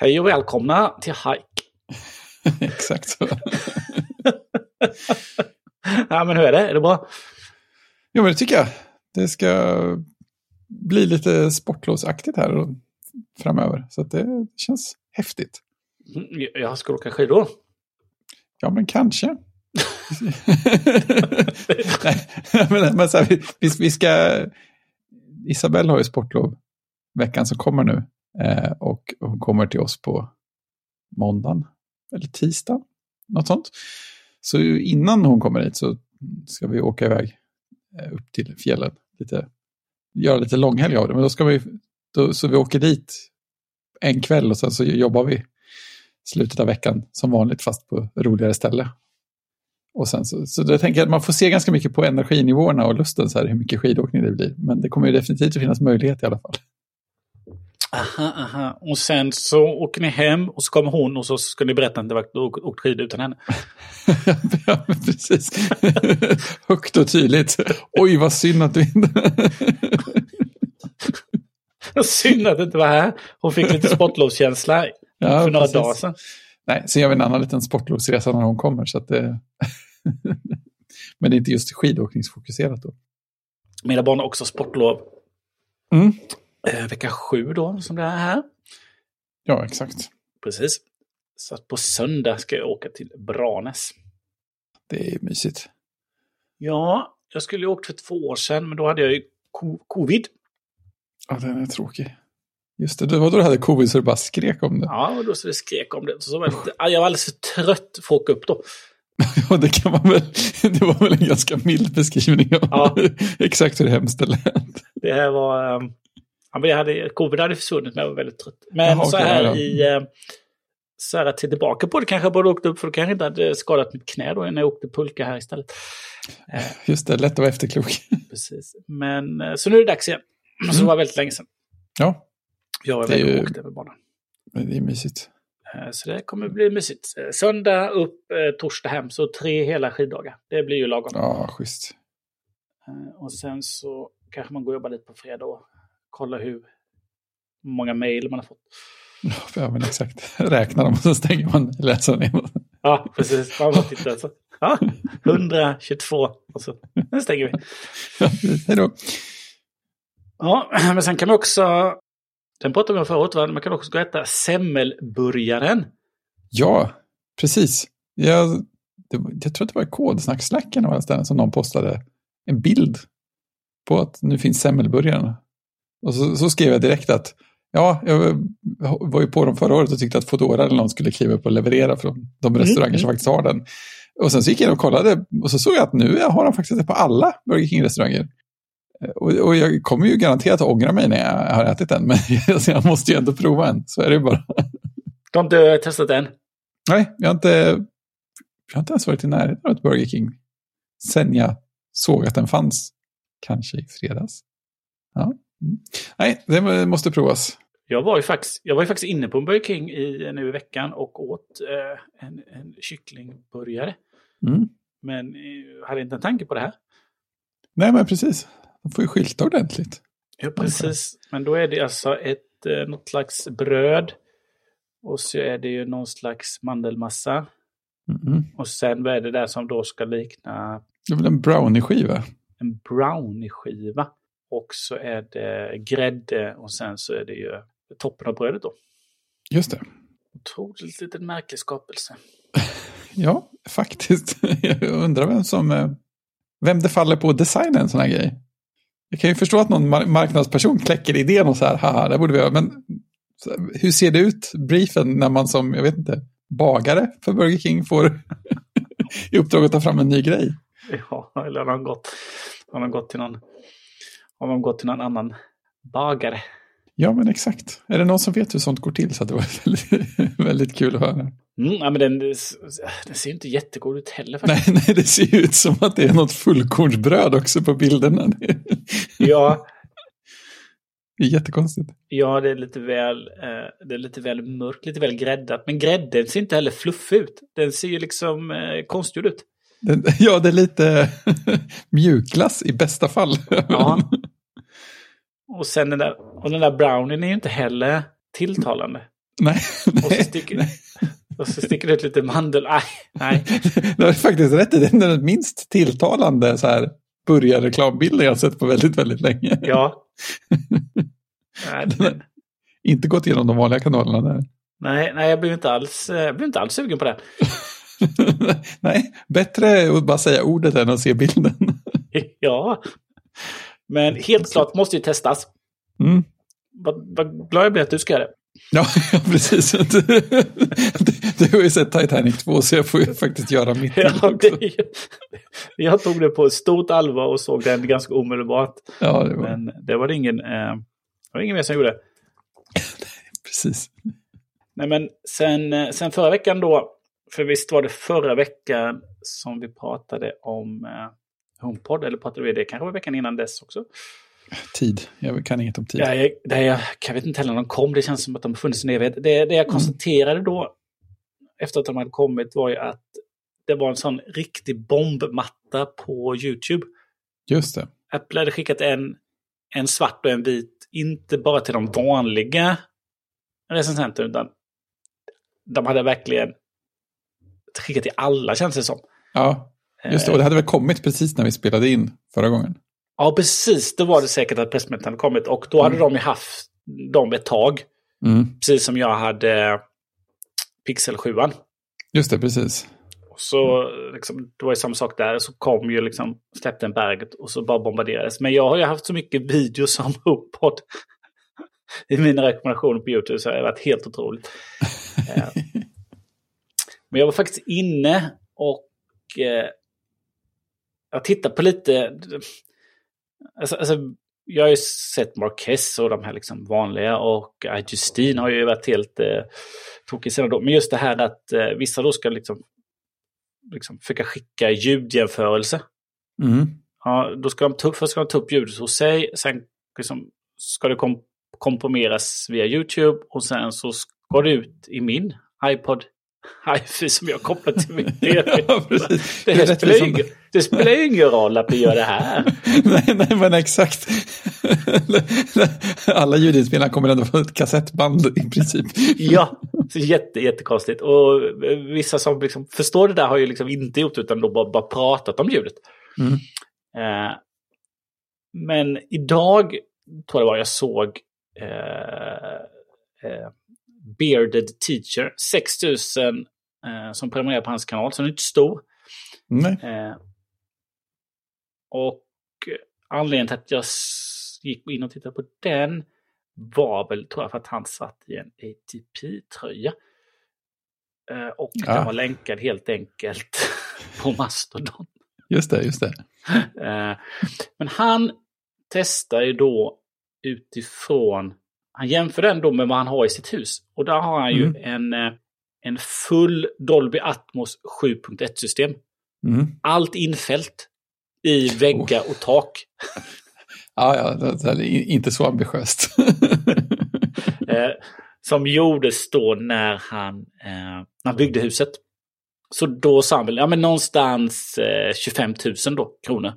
Hej och välkomna till Hike. Exakt så. ja, men hur är det? Är det bra? Jo, men det tycker jag. Det ska bli lite sportlovsaktigt här framöver. Så det känns häftigt. Mm, Jag ska åka skidor. Ja, men kanske. Nej, men, men så här, vi, vi ska... Isabelle har ju sportlov veckan som kommer nu. Eh, och hon kommer till oss på måndagen eller tisdag. Något sånt. Så innan hon kommer hit så ska vi åka iväg eh, upp till fjällen. Lite, göra lite långhelg av det. Men då ska vi, då, så vi åker dit en kväll och sen så jobbar vi slutet av veckan som vanligt fast på roligare ställe. Och sen så, så jag tänker att man får se ganska mycket på energinivåerna och lusten, så här, hur mycket skidåkning det blir. Men det kommer ju definitivt att finnas möjlighet i alla fall. Aha, aha. Och sen så åker ni hem och så kommer hon och så ska ni berätta att det var åkt skidor utan henne. ja, precis. Högt och tydligt. Oj, vad synd att du inte... synd att du inte var här. Hon fick lite sportlovskänsla Ja, för några precis. dagar sedan. Nej, sen gör vi en annan liten sportlovsresa när hon kommer. Så att det... men det är inte just skidåkningsfokuserat då. Mina barn har också sportlov. Mm. Eh, vecka sju då, som det är här. Ja, exakt. Precis. Så att på söndag ska jag åka till Branäs. Det är mysigt. Ja, jag skulle ju åkt för två år sedan, men då hade jag ju co- covid. Ja, den är tråkig. Just det, det var då du hade covid så du bara skrek om det. Ja, då så det skrek om det. Så var jag, jag var alldeles för trött för att åka upp då. Ja, det kan man väl. Det var väl en ganska mild beskrivning av Ja. exakt hur det hemskt det lät. Det här var... ehm, Ja, men jag hade, covid hade försvunnit, men jag var väldigt trött. Men Jaha, så här ja. i... eh, Så här att se tillbaka på det kanske jag borde åkt upp, för då kanske jag inte hade skadat mitt knä då när jag åkte pulka här istället. Eh, Just det, lätt att vara efterklok. precis. Men eh, så nu är det dags igen. Så det var väldigt länge sedan. Ja, Jag var Mm. Och ju- åkte över banan. det är mysigt. Så det kommer bli mysigt. Söndag upp, torsdag hem, så tre hela skiddagar. Det blir ju lagom. Ja, schysst. Och sen så kanske man går och jobbar lite på fredag och kollar hur många mejl man har fått. Ja, men exakt. Räknar dem och så stänger man läsaren. Ja, precis. Man bara tittar så. Ja, 122. Och så, nu stänger vi. Ja, Hej då. Ja, men sen kan man också, den pratade vi om förut, va? man kan också gå och äta semmelburgaren. Ja, precis. Jag, det, jag tror att det var i kodsnacksläcken av alla ställen som någon postade en bild på att nu finns semmelburgaren. Och så, så skrev jag direkt att ja, jag var ju på dem förra året och tyckte att Foodora eller någon skulle kliva upp och leverera från de restauranger som faktiskt har den. Och sen så gick jag in och kollade och så såg jag att nu har de faktiskt det på alla Burger King-restauranger. Och, och jag kommer ju garanterat att ångra mig när jag har ätit den, men jag måste ju ändå prova en, så är det ju bara. Du har inte testat den? Nej, jag har inte, jag har inte ens varit i närheten av ett Burger King sen jag såg att den fanns. Kanske i fredags. Ja. Nej, det måste provas. Jag var ju faktiskt, jag var ju faktiskt inne på en Burger King i, nu i veckan och åt eh, en, en kycklingburgare. Mm. Men eh, hade inte en tanke på det här. Nej, men precis. De får ju skylta ordentligt. Ja, precis. Men då är det alltså ett, eh, något slags bröd. Och så är det ju någon slags mandelmassa. Mm. Och sen vad är det där som då ska likna Det är väl en brownie-skiva? en brownie-skiva. Och så är det grädde och sen så är det ju toppen av brödet då. Just det. Otroligt liten märklig skapelse. Ja, faktiskt. Jag undrar vem som... eh, Vem det faller på att designa en sån här grej. Jag kan ju förstå att någon mar- marknadsperson kläcker idén och så här, haha, det borde vi göra. Men hur ser det ut, briefen, när man som, jag vet inte, bagare för Burger King får i uppdrag att ta fram en ny grej? Ja, eller har de gått, har de gått till någon, har de gått till någon annan bagare? Ja, men exakt. Är det någon som vet hur sånt går till så det var väldigt, väldigt kul att höra. Mm, ja, men den, den ser ju inte jättegod ut heller faktiskt. Nej, nej, det ser ju ut som att det är något fullkornsbröd också på bilderna. Ja, Det är jättekonstigt. ja, det är lite väl, eh, det är lite väl mörkt, lite väl gräddat. Men grädden ser inte heller fluffig ut. Den ser ju liksom eh, konstgjord ut. Den, ja, det är lite mjukglass i bästa fall. Ja. Och sen den där, och den där brownien är ju inte heller tilltalande. Nej. Och så sticker, och så sticker det ut lite mandel. Nej, nej. Du har faktiskt rätt i det. Det är den minst tilltalande så här börjarreklambilden jag har sett på väldigt, väldigt länge. Ja. Nej, men, Inte gått igenom de vanliga kanalerna där. nej, nej, jag blev inte alls, eh, jag blev inte alls sugen på det. Nej, bättre att bara säga ordet än att se bilden. Ja. Men helt klart måste ju testas. Mm. Vad, vad glad jag blir att du ska göra det. Ja, ja, precis. Du, har ju sett Titanic 2 så jag får ju faktiskt göra mitt Ja, också. det, jag tog det på stort allvar och såg den ganska omedelbart. Ja, det var Men det var det ingen, eh, det var ingen mer som gjorde. precis. Nej, men sen, eh, sen förra veckan då, för visst var det förra veckan som vi pratade om eh, HomePod, eller pratade vi det kanske var veckan innan dess också? Tid. Jag kan inget om tid. Ja, jag, det jag, jag vet inte heller när de kom, det känns som att de har funnits en evighet. Det, det jag konstaterade då, efter att de hade kommit, var ju att det var en sån riktig bombmatta på YouTube. Just det. Apple hade skickat en, en svart och en vit, inte bara till de vanliga recensenterna, utan de hade verkligen skickat till alla, känns det som. Ja, just det. Och det hade väl kommit precis när vi spelade in förra gången. Ja, precis. Då var det säkert att pressmeddelandet kommit. Och då hade de ju haft dem ett tag. Mm. Precis som jag hade Pixel 7. Just det, precis. Och så liksom, det var ju samma sak där. Så kom ju liksom, släppte en berget och så bara bombarderades. Men jag har ju haft så mycket videos om HomePod i mina rekommendationer på YouTube så det har varit helt otroligt. Eh, Men jag var faktiskt inne och eh, jag tittade på lite... Alltså, alltså, jag har ju sett Marquez och de här liksom vanliga och Justine har ju varit helt eh, tokig sedan då. Men just det här att eh, vissa då ska liksom, liksom försöka skicka ljudjämförelse. Mm. Ja, då ska de ta, först ska de ta upp ljudet hos sig, sen liksom ska det kom, komprimeras via YouTube och sen så ska det ut i min iPod Hi-Fi som jag kopplar till min TV. Ja, precis. Det, Det spelar ju liksom- ingen, det spelar ju ingen roll att vi gör det här. nej, nej, men exakt. Alla ljudinspelare kommer ändå få ett kassettband i princip. Ja, så jätte, jättekonstigt. Och vissa som liksom förstår det där har ju liksom inte gjort utan då bara, bara pratat om ljudet. Mm. Eh, men idag tror jag det var jag såg eh, eh, Bearded Teacher, 6000 eh, som prenumererar på hans kanal, så den är inte stor. Nej. Eh, och anledningen till att jag gick in och tittade på den var väl, tror jag, för att han satt i en ATP-tröja. Eh, och Ja. den var länkad helt enkelt på Mastodon. Just det, just det. Eh, men han testar ju då utifrån, han jämför den då med vad han har i sitt hus. Och där har han ju Mm. en, eh, en full Dolby Atmos 7.1-system. Mm. Allt infällt i väggar och tak. Ja, ja, det, är inte så ambitiöst. Eh, som gjordes då när han, eh, när han byggde huset. Så då sa han väl, ja men någonstans eh, 25 000 då, kronor.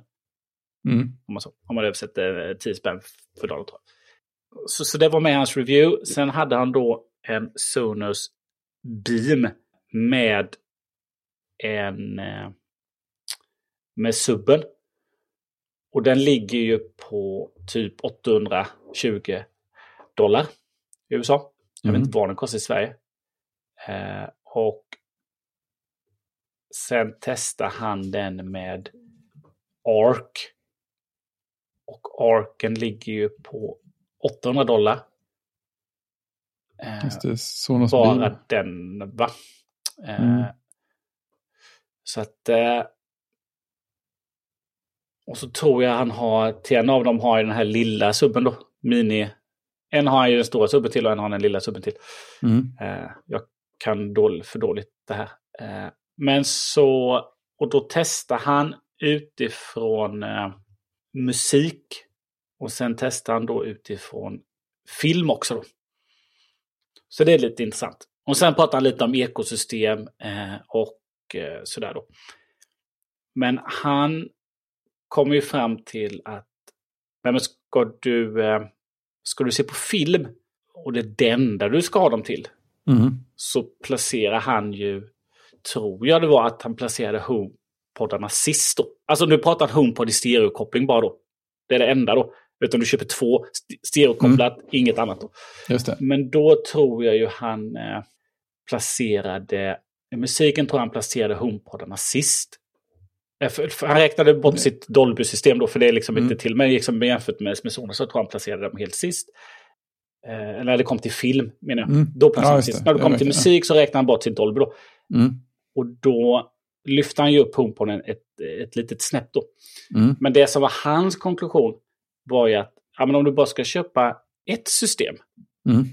Mm. Om man, så, om man översätter eh, 10 spänn för dagen. Tror jag. Så, så det var med hans review. Sen hade han då en Sonos Beam med en eh, med subben. Och den ligger ju på typ 820 dollar i USA. Jag vet Mm. inte vad den kostar i Sverige. Eh, och sen testar han den med ARC. Och ARCen ligger ju på 800 dollar. Eh, Just det, Sonos bara Beam. den, va? Eh, Mm. Så att... Eh, och så tror jag han har, till en av dem har ju den här lilla subben då, mini. En har han ju den stora subben till och en har den lilla subben till. Mm. Eh, jag kan dåligt, för dåligt det här. Eh, men så, och då testar han utifrån eh, musik. Och sen testar han då utifrån film också. Då. Så det är lite intressant. Och sen pratar han lite om ekosystem eh, och eh, sådär då. Men han kommer ju fram till att nej, men ska, du, eh, ska du se på film och det är det enda du ska ha dem till. Mm. så placerar han ju, tror jag det var att han placerade HomePodarna sist då. Alltså nu pratar han HomePod i stereokoppling bara då. Det är det enda då. Utan du köper två st- stereokopplat, inget annat då. Men då tror jag ju han eh, placerade, i musiken tror jag han placerade HomePodarna sist. Eh, Han räknade bort sitt Dolby-system då, för det är liksom Mm. inte till. Men liksom jämfört med, med Sonos så tror jag han placerade dem helt sist. Eh, eller när det kom till film, menar jag. Mm. Då placerade Ja, han sist. När det kom till musik så räknade han bort sitt Dolby då. Mm. Och då lyfte han ju upp HomePoden ett, ett litet snäpp då. Mm. Men det som var hans konklusion var ju att ja, men om du bara ska köpa ett system Mm.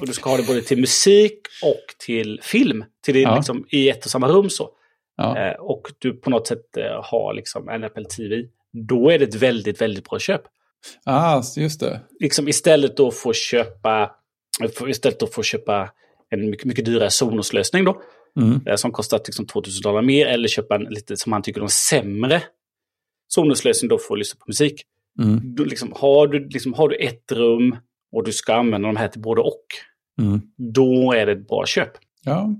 och du ska ha det både till musik och till film, till det, Ja. liksom, i ett och samma rum så, Ja. eh, och du på något sätt eh, har liksom en Apple TV, då är det ett väldigt, väldigt bra köp. Ah, just det. Liksom istället då få köpa, istället då få köpa en mycket, mycket dyrare Sonos-lösning då, Mm. eh, som kostar liksom 2000 dollar mer, eller köpa en lite som han tycker en sämre Sonos-lösning då för att lyssna på musik. Mm. Du, liksom, har, du, liksom, har du ett rum och du ska använda de här till både och, Mm. då är det ett bra köp. Ja.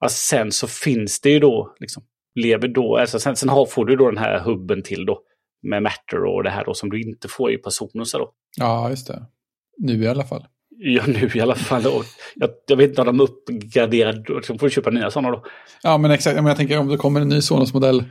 Alltså, sen så finns det ju då, liksom, lever då, alltså, sen, sen har, får du då den här hubben till då, med Matter och det här då som du inte får i Personosa då. ja, just det. Nu i alla fall. Ja, nu i alla fall. Och jag, jag vet inte om de uppgraderar, då får du köpa nya sådana då. Ja, men exakt. Men jag tänker om det kommer en ny Sonos-modell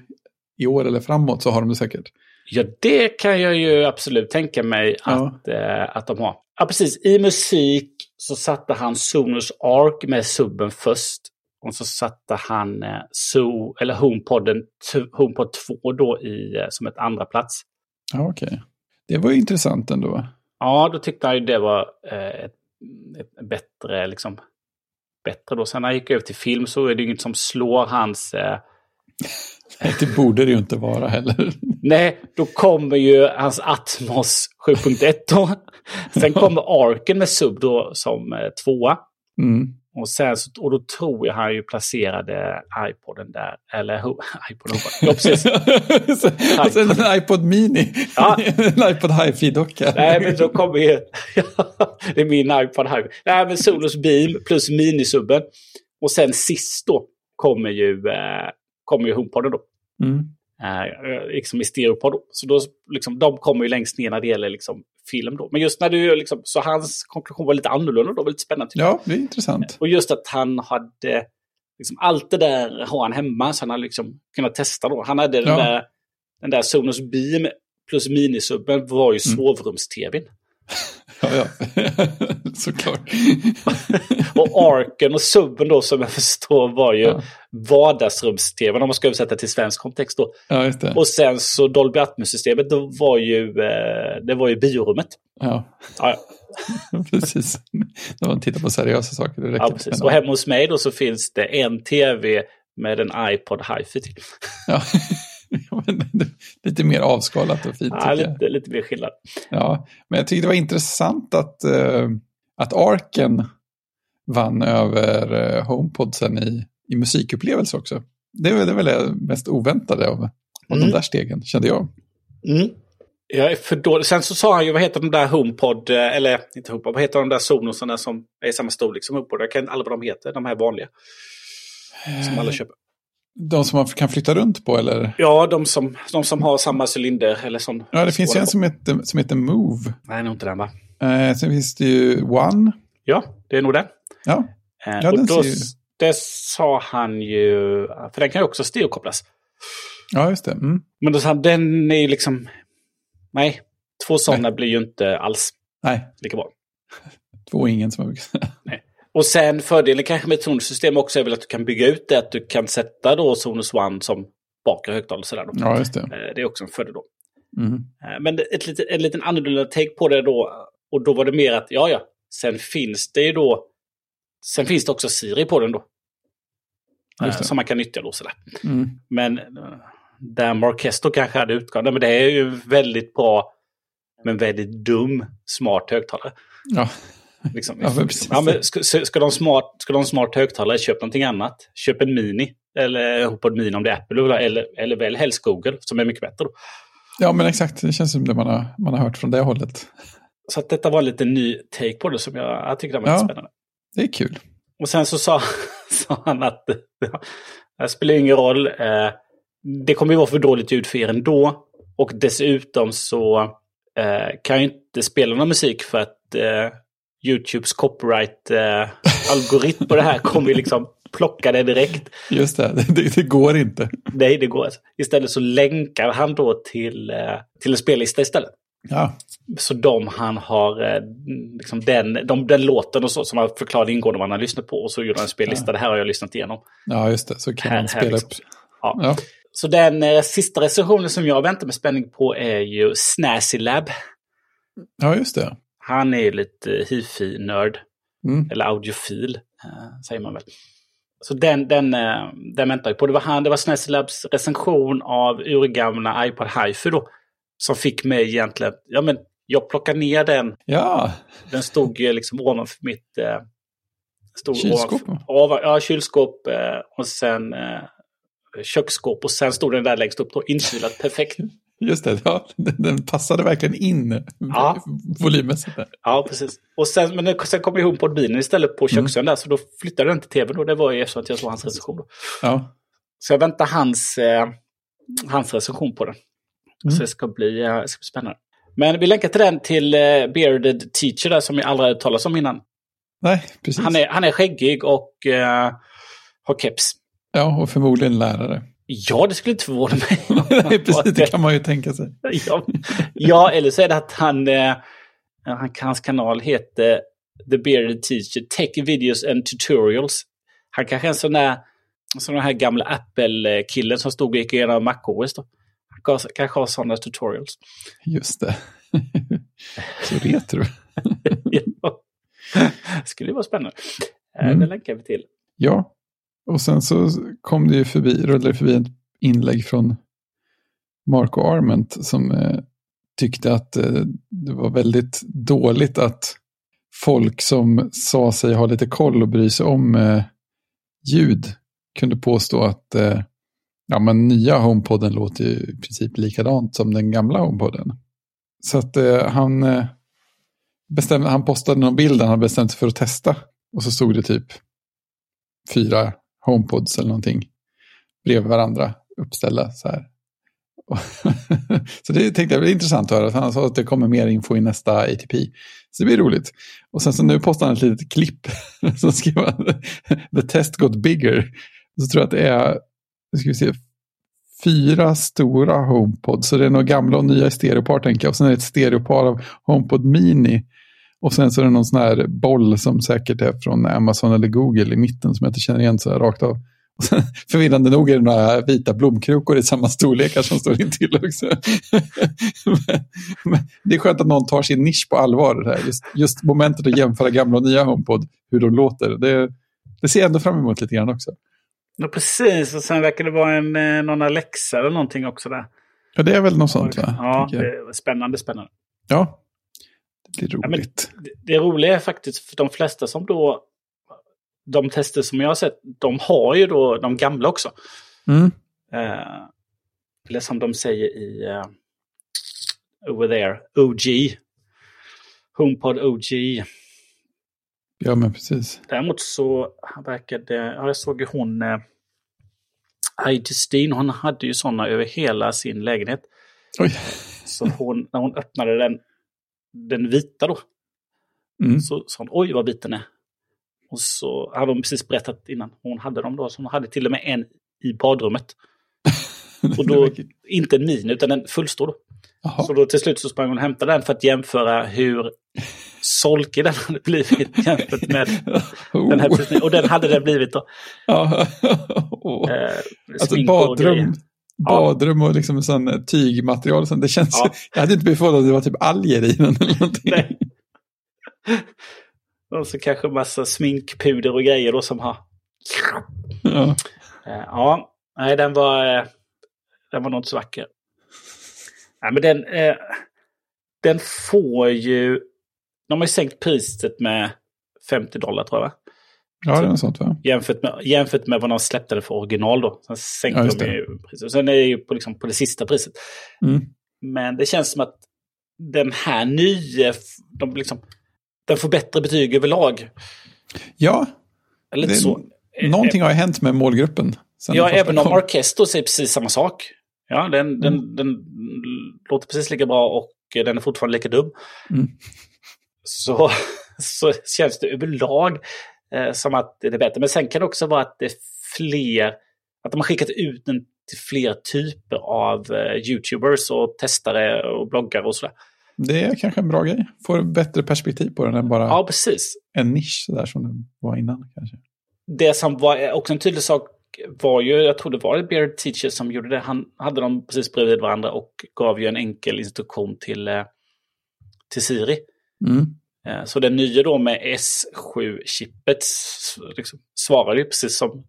i år eller framåt så har de det säkert. Ja, det kan jag ju absolut tänka mig Ja. att, eh, att de har. Ja, precis. I musik så satte han Sonos Arc med subben först. Och så satte han eh, so, eller HomePodden, HomePod 2 då i, eh, som ett andra plats. Ja, okej. Det var ju intressant ändå. Ja, då tyckte han ju det var eh, ett, ett bättre, liksom, bättre då. Sen när han gick över till film så är det ju inget som slår hans... Det borde det ju inte vara heller. nej, då kommer ju hans Atmos 7.1 då. Sen kommer Arken med sub då som eh, tvåa. Mm. Och, sen, och då tror jag han ju placerade iPoden där. Eller ho- iPoden, ja precis. och sen en iPod Mini. Ja. en iPod Hi-Fi-docka. Nej, men då kommer ju... det är min iPod här. Nej, men Solos Beam plus minisubben. Och sen sist då kommer ju, eh, kommer ju HomePoden då. Mm. Eh, liksom i stereopod. då. Så då, liksom, de kommer ju längst ner när det gäller liksom, film då. Men just när du liksom, så hans konklusion var lite annorlunda då, lite spännande. Ja, det är intressant. Och just att han hade, liksom, allt det där har han hemma så han har liksom kunnat testa då. Han hade den, Ja. där, den där Sonos Beam plus minisubben var ju Mm. sovrums-tvn. Ja, ja. Såklart. Och arken och subben då som jag förstår var ju Ja. vardagsrums-tvn om man ska översätta till svensk kontext då. Ja, det. Och sen så Dolby Atmos-systemet då var ju, eh, det var ju biorummet. Ja, Ja, precis. När man tittar på seriösa saker. Det ja, precis. Och hemma hos mig då så finns det en tv med en iPod Hi-Fi till. Ja. Det- Lite mer avskalat och fint. Ja, lite, lite mer skillnad. Ja, men jag tyckte det var intressant att, eh, att Arken vann över eh, HomePod sen i, i musikupplevelse också. Det var det väl det mest oväntade av, av Mm. de där stegen, kände jag. Mm. Jag är för dålig. Sen så sa han ju, vad heter de där HomePod, eh, eller inte HomePod, vad heter de där Sonosarna som är i samma storlek som HomePod? Jag kan inte alla vad de heter, de här vanliga. Som alla köper. De som man kan flytta runt på eller? Ja, de som, de som har samma cylinder eller sån. Ja, det finns ju en som heter, som heter Move. Nej, nog inte den va? Eh, sen finns det ju One. Ja, det är nog den. Ja, Eh, Ja, och den då, ser ju- Det sa han ju, för den kan ju också stereokopplas. ja just det. Mm. Men då sa han, den är ju liksom, nej, två sådana blir ju inte alls Nej, lika bra. två ingen som jag brukar säga. Och sen fördelen kanske med ett Sonos-system också är väl att du kan bygga ut det, att du kan sätta då Sonos One som bakre högtalare. Sådär då. Ja, just det. Eh, Det är också en fördel då. Mm. Eh, Men ett litet, en liten annorlunda take på det då. Och då var det mer att, ja ja, sen finns det ju då, sen finns det också Siri på den då. Det. Som man kan nyttja då sådär. Mm. Men eh, där Marquesto kanske hade utgått, men det är ju väldigt bra, men väldigt dum, smart högtalare. Ja. Liksom. Ja. Ja, men ska, ska, de smart, ska de smart högtalare, köp någonting annat. Köp en Mini. Eller HomePod Mini om det är Apple. Eller, eller väl helst Google, som är mycket bättre. Då. ja, men exakt. Det känns som det man har, man har hört från det hållet. Så att detta var lite ny take på det som jag, jag tycker det var Ja. spännande. Det är kul. och sen så sa, sa han att det spelar ingen roll. Eh, det kommer ju vara för dåligt ljud för er ändå. Och dessutom så eh, kan jag inte spela någon musik för att eh, YouTubes copyright-algoritm på det här kommer ju liksom plocka det direkt. Just det, det, det går inte. Nej, det går inte. Istället så länkar han då till, eh, till en spellista istället. Ja. Så de han har, eh, liksom den, de, den låten och så som han förklarade ingående vad han lyssnat på och så gjorde han en spellista. Ja. Det här har jag lyssnat igenom. ja, just det. Så kan Här- man här spela liksom. upp. Ja. Ja. Så den eh, sista recensionen som jag väntar med spänning på är ju Snazzy Lab. ja, just det. Han är ju lite hifi-nörd, Mm. eller audiofil, eh, säger man väl. Så den, den, eh, den väntar jag på. Det var han, det var Snazzy Labs recension av urgamla iPod Hi-Fi då. Som fick mig egentligen, ja men jag plockade ner den Ja, Den stod ju liksom ovanför mitt... Eh, stod Kylskåp, ovanför- Ovan, ja, kylskåp eh, och sen eh, köksskåp och sen stod den där längst upp då, inkylat perfekt. just det. Ja, den, passade verkligen in Ja. volymmässigt. Ja, precis. Och sen, men sen kom jag ihop på bilen istället på Mm. köksön där, så då flyttade den till tvn och det var ju eftersom att jag såg hans recension. Då. Ja, Så jag väntar hans, eh, hans recension på den. Mm. Så det ska bli, eh, det ska bli spännande. Men vi länkar till den till eh, Bearded Teacher där som jag aldrig hört talas om innan. nej, precis. Han är, han är skäggig och eh, har keps. Ja, och förmodligen lärare. Ja, det skulle inte förvåna mig. Nej, precis, det kan man ju tänka sig. ja, ja, eller så är det att han, eh, han, hans kanal heter The Bearded Teacher Tech Videos and Tutorials. Han kanske är en sån där, sån här gamla Apple-killen som stod och gick igenom MacOS. Då. Kanske- har sådana tutorials. Just det. Så retro. ja. skulle ju vara spännande. Eh, Mm. Det länkar vi till. Ja, och sen så kom det ju förbi, rullade förbi ett inlägg från Marco Arment som eh, tyckte att eh, det var väldigt dåligt att folk som sa sig ha lite koll och bry sig om eh, ljud kunde påstå att eh, ja, men nya HomePoden låter ju i princip likadant som den gamla HomePoden. Så att eh, han, eh, bestämde, han postade någon bild han hade bestämt sig för att testa. Och så stod det typ fyra HomePods eller någonting bredvid varandra uppställda så här. så det tänkte jag blir intressant att höra. för Han sa att det kommer mer info i nästa ATP. Så det blir roligt. Och sen så nu postar han ett litet klipp. så skriver han The test got bigger. Så tror jag att det är, nu ska vi se, fyra stora HomePod. Så det är några gamla och nya i stereopar tänker jag. Och sen är det ett stereopar av HomePod Mini. Och sen så är det någon sån här boll som säkert är från Amazon eller Google i mitten som jag inte känner igen så här rakt av. Och sen, förvirrande nog är det några vita blomkrukor i samma storlekar som står intill också. men, men det är skönt att någon tar sin nisch på allvar. Det här. Just, just momentet att jämföra gamla och nya HomePod, hur de låter. Det, det ser jag ändå fram emot lite grann också. Ja, precis. Och sen verkar det vara en, eh, någon Alexa eller någonting också där. Ja, det är väl något sånt va? Ja, det är spännande, spännande. ja. det blir roligt. Det, det roliga är faktiskt för de flesta som då, de tester som jag har sett, de har ju då de gamla också. Mm. Eh, eller som de säger i eh, Over there, OG. HomePod OG. Ja, men precis. Däremot så verkade, ja, jag såg ju hon, eh, Heidi Steen, hon hade ju sådana över hela sin lägenhet. Oj. Så hon, när hon öppnade den, den vita då, Mm. så sa hon oj vad bit den är. Och så hade hon precis berättat innan, hon hade dem då, så hon hade till och med en i badrummet. Och då, inte en mini utan en fullstor. Då. Jaha. Så då till slut så sprang hon och hämtade den för att jämföra hur solkig den hade blivit jämfört med den här. Oh. precis- Och den hade den blivit då. Ja. Åh. Eh, Alltså badrum, badrum och liksom sån eh, tygmaterial. Sånt. Det känns, Ja. Jag hade inte blivit förvånad om det var typ alger i den eller någonting. Nej. Och så kanske massa sminkpuder och grejer då som har... Ja. Eh, ja, nej den var... eh, Den var nog inte så vacker. Nej, men den... eh, Den får ju... De har ju sänkt priset med 50 dollar tror jag. ja, det är sånt va? Jämfört med, jämfört med vad de släppte det för original då. Sen sänkte Ja, de ju priset. Sen är det ju på, liksom, på det sista priset. Mm. Men det känns som att den här nya, de liksom, den får bättre betyg överlag. Ja, Eller Det- så. Någonting har hänt med målgruppen. Ja, även om kom. Orkesto säger precis samma sak. Ja, den, den, Mm. den låter precis lika bra och eh, den är fortfarande lika dum. Mm. Så, så känns det överlag eh, som att det är bättre. Men sen kan det också vara att det är fler, att de har skickat ut den till fler typer av eh, YouTubers och testare och bloggare och sådär. Det är kanske en bra grej. Får bättre perspektiv på den än bara Ja, precis. en nisch sådär som det var innan kanske. det som var också en tydlig sak var ju, jag tror det var Beard Teacher som gjorde det, han hade dem precis bredvid varandra och gav ju en enkel instruktion till, eh, till Siri. Mm. Eh, Så den nya då med S7-chippet s- liksom, svarade ju precis som,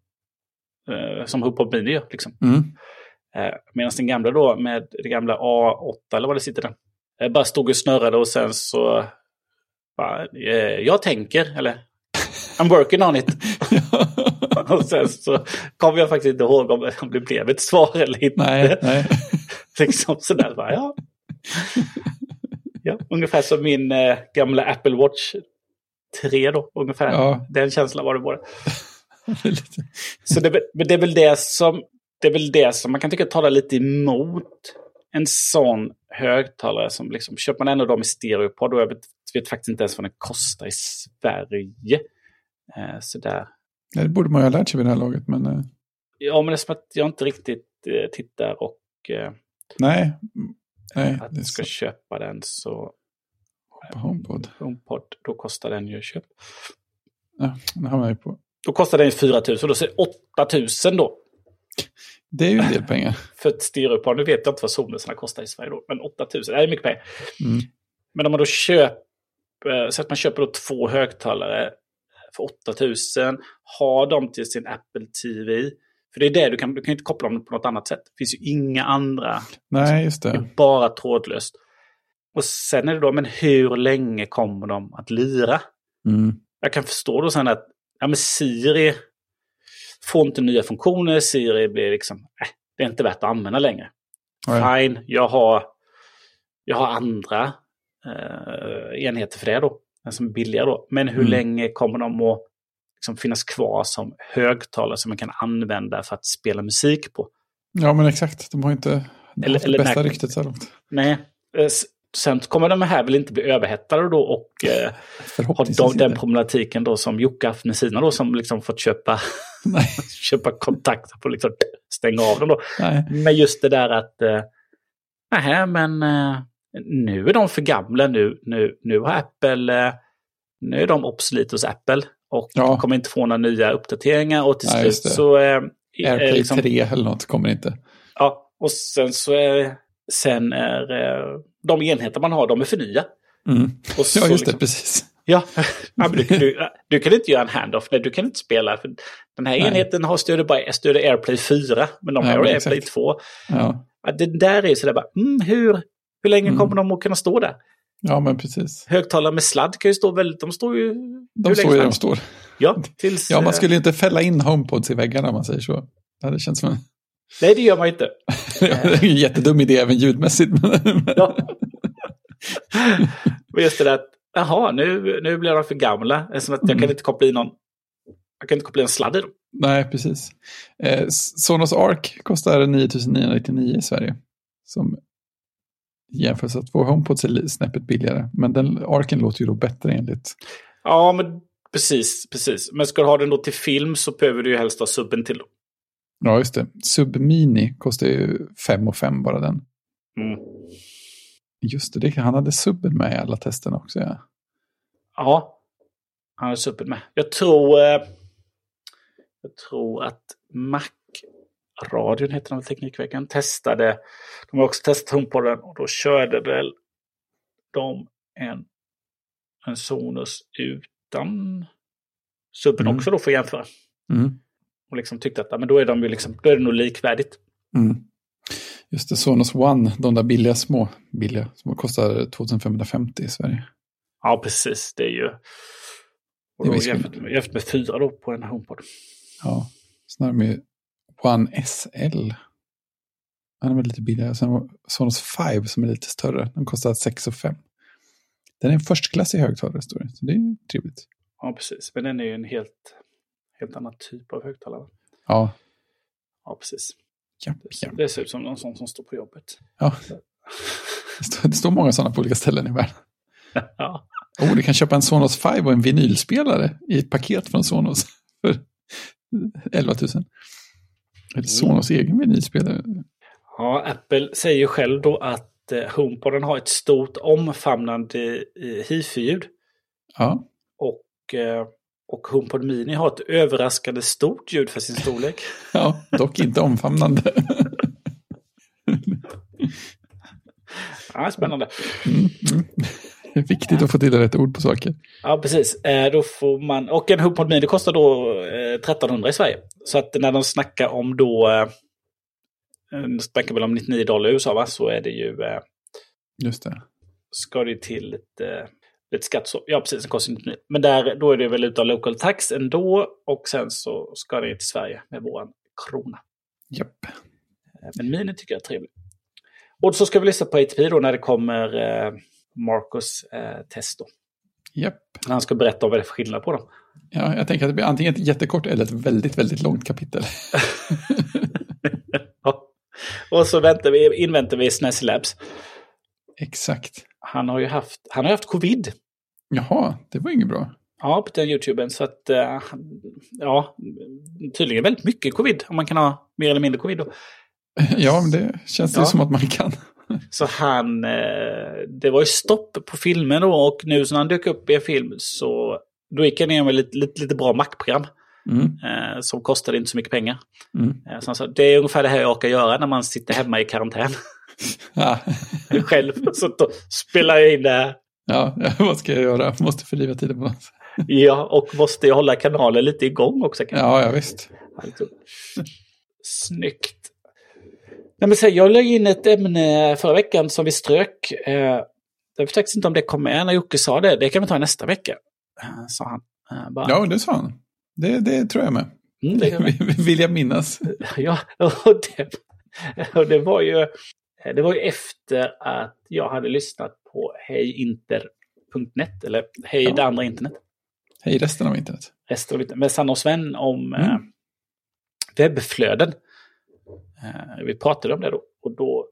eh, som HomePod Mini gör. Liksom. Mm. Medan den gamla då med det gamla A8 eller vad det sitter där. Bara stod och snurrade och sen så... Bara, jag tänker, eller I'm working on it. och sen så kommer jag faktiskt inte ihåg om, om det blev ett svar eller inte. nej, nej. liksom sådär. Bara, ja. ja, ungefär som min eh, gamla Apple Watch 3 då. Ungefär. Ja. Den känslan var det bara. Lite- Så det, det är väl det som det är väl det som man kan tycka talar lite emot en sån högtalare som liksom, köper man ändå dem i stereopod och jag vet, vet faktiskt inte ens vad den kostar i Sverige. Eh, sådär. Ja, det borde man ju ha lärt sig vid det här laget, men eh, Ja, men det är som att jag inte riktigt eh, tittar och eh, nej. Nej att jag ska så. köpa den så På HomePod. HomePod, då kostar den ju köp. Ja, nu hamnar jag på. Då kostar den ju 4 000 och då säger 8 000 då. Det är ju en del pengar. För ett stereopar, nu vet jag inte vad Sonosarna kostar i Sverige då, men 8 000, det är mycket pengar. Mm. Men om man då köper, så att man köper då två högtalare för 8000, har dem till sin Apple TV. För det är det du kan, du kan inte koppla dem på något annat sätt. Det finns ju inga andra, Nej, just det det. är bara trådlöst. Och sen är det då, men hur länge kommer de att lira? Mm. Jag kan förstå då sen att ja, men Siri får inte nya funktioner, Siri blir liksom, äh, det är inte värt att använda längre. Nej. Fine, jag har, jag har andra eh, enheter för det då. Den som är billigare då. Men hur Mm. länge kommer de att liksom, finnas kvar som högtalare som man kan använda för att spela musik på? Ja, men exakt. De har inte Eller- eller, eller det bästa när- ryktet så långt. Nej. eh, Sen kommer de här väl inte bli överhettade då och eh, har de, den problematiken då som Jocke haft med sina då som liksom fått köpa, Nej, köpa kontakter på liksom stänga av dem då. nej. Men just det där att, eh, nähä, men eh, nu är de för gamla. Nu, nu, nu har Apple, eh, nu är de obsolet hos Apple. Och Ja. kommer inte få några nya uppdateringar. Och till Nej, slut så... Eh, Airplay liksom, 3 eller något kommer inte. Ja, och sen så är, sen är eh, de enheter man har, de är för nya. Mm. Ja, just det, liksom- precis. Ja, ja du, du, du kan inte göra en handoff. Nej, du kan inte spela. För den här Nej. enheten har stöder bara stöder AirPlay 4, men de Ja, har AirPlay exakt. 2. Ja, Ja, det där är sådär bara, mm, hur, hur länge Mm. kommer de att kunna stå där? ja men precis. Högtalare med sladd kan ju stå väldigt, de står ju... De hur står ju där de står. Ja, tills... Ja, man eh, skulle ju inte fälla in HomePods i väggarna om man säger så. Det känts som Nej, det gör man ju inte. det är en jättedum idé även ljudmässigt. Men, Ja. Men just det där att, jaha, nu, nu blir de för gamla. Att jag Mm. kan inte koppla in någon... Jag kan inte koppla in en sladd i dem. Nej, precis. Eh, Sonos Arc kostar 9999 i Sverige. Som jämfört med att två HomePods är snäppet billigare. Men den Arcen låter ju då bättre enligt. Ja, men precis, precis. Men ska du ha den då till film så behöver du ju helst ha subben till. Ja, just det. Submini kostar ju 5 och 5 bara den. Mm. Just det, det, han hade subben med i alla testerna också. Ja. Ja, han har subben med. Jag tror... Eh, jag tror att Mac-radion heter den Teknikveckan, testade... De har också testat HomePoden och då körde väl de en, en Sonos utan subben Mm. också då för att jämföra. Mm. Och liksom tyckte att men då är de ju liksom, då är det nog likvärdigt. Mm. Just det, Sonos One, de där billiga små, billiga, som kostar 2550 i Sverige. Ja, precis. Det är ju... Och Det är jämfört, med, jämfört med fyra då på en HomePod. Ja, de ju One SL. Den är väl lite billigare. Sen Sonos 5 som är lite större. Den kostar 6 och 5. Den är en förstklassig högtalare, står det. Så det är ju trevligt. Ja, precis. Men den är ju en helt, helt annan typ av högtalare. Ja, Ja, precis. ja, ja. Det ser ut som någon sån som står på jobbet. ja. Det, står, det står många sådana på olika ställen i världen. Ja, Oh, du kan köpa en Sonos 5 och en vinylspelare i ett paket från Sonos för 11 000. Eller Sonos egen vinylspelare. ja Apple säger ju själv då att eh, HomePoden har ett stort omfamnande eh, hifi-ljud. Ja, Och, eh, och HomePod Mini har ett överraskande stort ljud för sin storlek. ja dock inte omfamnande. Ja, spännande. Mm, mm. Det är viktigt att få till rätt ord på saker. Ja, precis. Eh, då får man, och en HomePod Mini kostar då eh, 1300 i Sverige. Så att när de snackar om då, eh, de snackar väl om 99 dollar i USA va, så är det ju, eh, Just det. ska det till lite, lite skatt. Så, ja, precis, den kostar 99. Men där, då är det väl utav local tax ändå. Och sen så ska det till Sverige med våran krona. Japp. Eh, Men Mini tycker jag är trevlig. Och så ska vi lyssna på ATP då när det kommer eh, Marcus eh. Japp. När han ska berätta om vad det är för skillnad på dem. Ja, jag tänker att det blir antingen ett jättekort eller ett väldigt, väldigt långt kapitel. Ja. Och så väntar vi, inväntar vi SNES Labs. Exakt. Han har ju haft, han har haft covid. Jaha, det var inget bra. Ja, på den YouTuben. Så att, eh, ja, tydligen väldigt mycket covid. Om man kan ha mer eller mindre covid då. Ja, men det känns det Ja. som att man kan. Så han, eh, det var ju stopp på filmen då och nu så när han dök upp i en film så då gick han ner med lite, lite, lite bra Mac-program. Mm, Eh, som kostade inte så mycket pengar. mm. Eh, så han sa, det är ungefär det här jag orkar göra när man sitter hemma i karantän. Ja. Själv. Så då spelar jag in det här. ja, vad ska jag göra? Måste förliva tiden på något. Ja, och måste jag hålla kanalen lite igång också. kanske. Ja, ja visst. Alltså. Snyggt. Nej, men så, jag la in ett ämne förra veckan som vi strök. Eh, jag vet faktiskt inte om det kom med när Jocke sa det. Det kan vi ta nästa vecka. Eh, sa han. Eh, bara. Ja, det sa han. Det, det tror jag med. Mm, det kan vi. Vill jag minnas. Ja, och det, och det var ju det var ju efter att jag hade lyssnat på hejinter.net eller Hej Ja. det andra internet. Hej resten av internet. Resten av internet med Sanna och Sven om Mm. eh, webbflöden. Eh, vi pratade om det då och då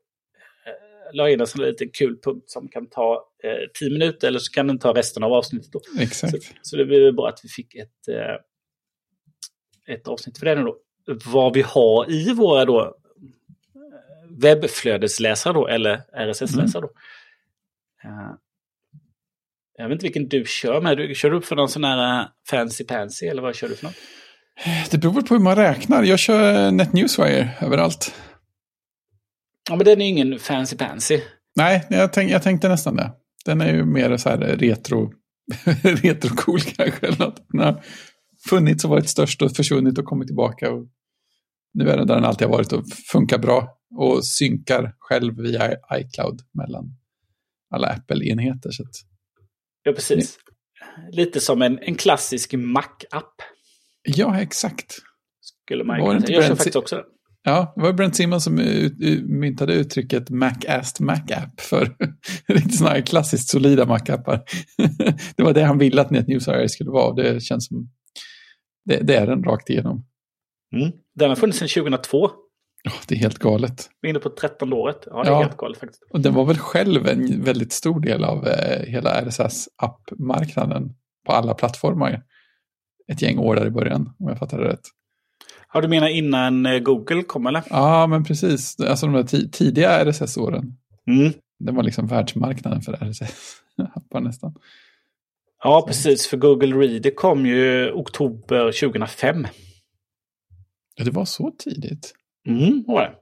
eh, la jag in en sån liten kul punkt som kan ta eh, tio minuter eller så kan den ta resten av avsnittet. Då. Så, Exakt. så det blir bra att vi fick ett, eh, ett avsnitt för det då. Vad vi har i våra då eh, webbflödesläsare då, eller RSS-läsare då. Eh, jag vet inte vilken du kör med. Du, kör du upp för någon sån här eh, fancy pansy eller vad kör du för något? Det beror på hur man räknar. Jag kör NetNewsWire överallt. Ja, men den är ju ingen fancy pansy. Nej, jag, tänk, jag tänkte nästan det. Den är ju mer så här retro, retro-cool kanske. Eller något. Den har funnits och varit störst och försvunnit och kommit tillbaka. Och nu är den där den alltid har varit och funkar bra. Och synkar själv via iCloud mellan alla Apple-enheter. Att, Ja, precis. Lite som en, en klassisk Mac-app. Ja, exakt. Skulle man Var det inte. Jag kör Brent- faktiskt också den. Ja, det var Brent Simon som myntade uttrycket Mac-asked Mac-app för riktigt sådana här klassiskt solida Mac-appar. det var det han ville att NetNewsWire skulle vara. Det känns som det, det är den rakt igenom. Mm. Den har funnits sedan 2002. Ja, det är helt galet. Vi är inne på 13 året. Ja, det är Ja. helt galet faktiskt. Och den var väl själv en väldigt stor del av eh, hela RSS-app-marknaden på alla plattformar. Ett gäng år där i början, om jag fattar det rätt. Ja, du menar innan eh, Google kom eller? Ja, men precis. Alltså de där ti- tidiga RSS-åren. Mm. Det var liksom världsmarknaden för RSS-appar nästan. Ja, precis. För Google Reader kom ju oktober 2005. Ja, det var så tidigt. Mm, var det.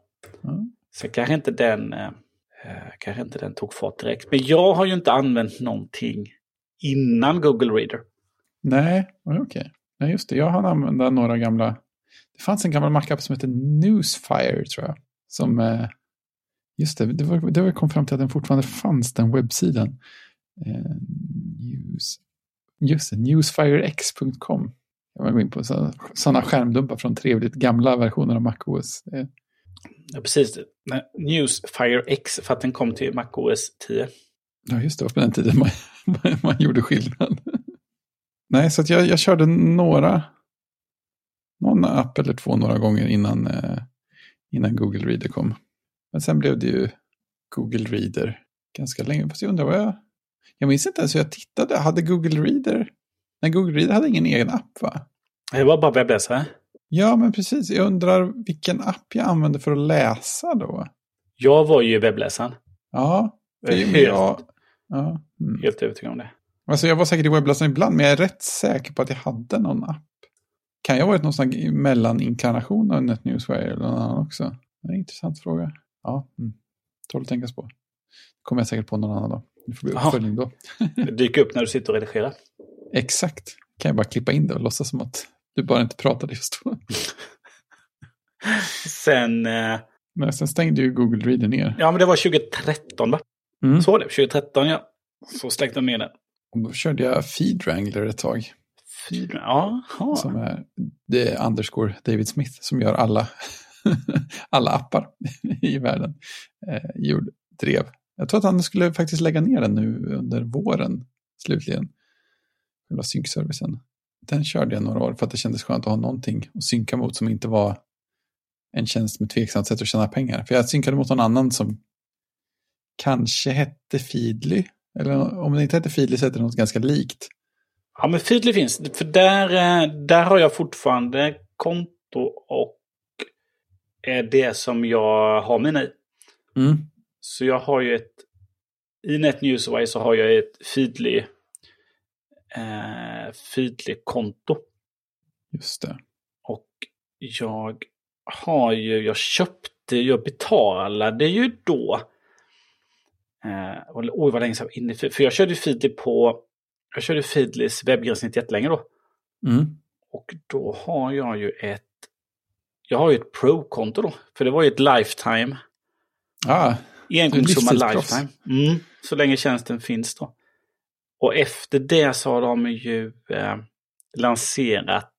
Ja. Så kanske inte den, eh, kanske inte den tog fart direkt. Men jag har ju inte använt någonting innan Google Reader. Nej, okej. Nej, just det. Jag hann använda några gamla... Det fanns en gammal Mac-app som hette Newsfire, tror jag. Som... Eh, just det, det var, det var kom fram till att den fortfarande fanns, den webbsidan. Eh, news, just det, newsfirex.com. Jag var gå in på sådana skärmdumpar från trevligt gamla versioner av MacOS. Det, Ja, precis. Nej, Newsfire X för att den kom till MacOS 10. Ja, just det. var på den tiden man, man, man gjorde skillnad. Nej, så jag, jag körde några någon app eller två några gånger innan, eh, innan Google Reader kom. Men sen blev det ju Google Reader ganska länge. Fast jag undrar vad jag... Jag minns inte ens hur jag tittade. Hade Google Reader... Nej, Google Reader hade ingen egen app va? Det var bara webbläsare. Ja, men precis. Jag undrar vilken app jag använde för att läsa då. Jag var ju webbläsaren. Ja. för Helt, jag, ja. Mm. helt övertygad om det. Alltså jag var säkert i webbläsaren ibland, men jag är rätt säker på att jag hade någon app. Kan jag ha varit någon sån här mellaninkarnation av NetNewsWire eller någon annan också? Det är en intressant fråga. Ja, mm. tål att tänkas på. kommer jag säkert på någon annan dag. Det får bli uppföljning då. Det dyker upp när du sitter och redigerar. Exakt. Kan jag bara klippa in det och låtsas som att du bara inte pratade just då. Sen, eh, Men sen stängde ju Google Reader ner. ja men det var 2013 va? Mm. Så var det, 2013 ja. Så släckte de ner den. Och då körde jag Feed Wrangler ett tag. Ja. Som är, det är underscore David Smith som gör alla, alla appar i världen. Eh, gjord, drev. Jag tror att han skulle faktiskt lägga ner den nu under våren, slutligen. Själva synkservicen. Den körde jag några år för att det kändes skönt att ha någonting att synka mot som inte var en tjänst med tveksamt sätt att tjäna pengar. För jag synkade mot någon annan som kanske hette Feedly. Eller om det inte hette Feedly så hette det något ganska likt. Ja, men Feedly finns. För där, eh, där har jag fortfarande konto och är det som jag har mina i. Mm. Så jag har ju ett... I NetNewsWire så har jag ett Feedly, eh, Feedly-konto. Just det. Och jag har ju, jag köpte, jag betalade ju då. Eh, oj vad länge sedan inne för, jag körde Feedly på, jag körde Feedlys webbgränssnitt jättelänge då. Mm. Och då har jag ju ett, jag har ju ett Pro-konto då. För det var ju ett Lifetime, Ah, engångssumma. Lifetime. Mm, så länge tjänsten finns då. Och efter det så har de ju eh, lanserat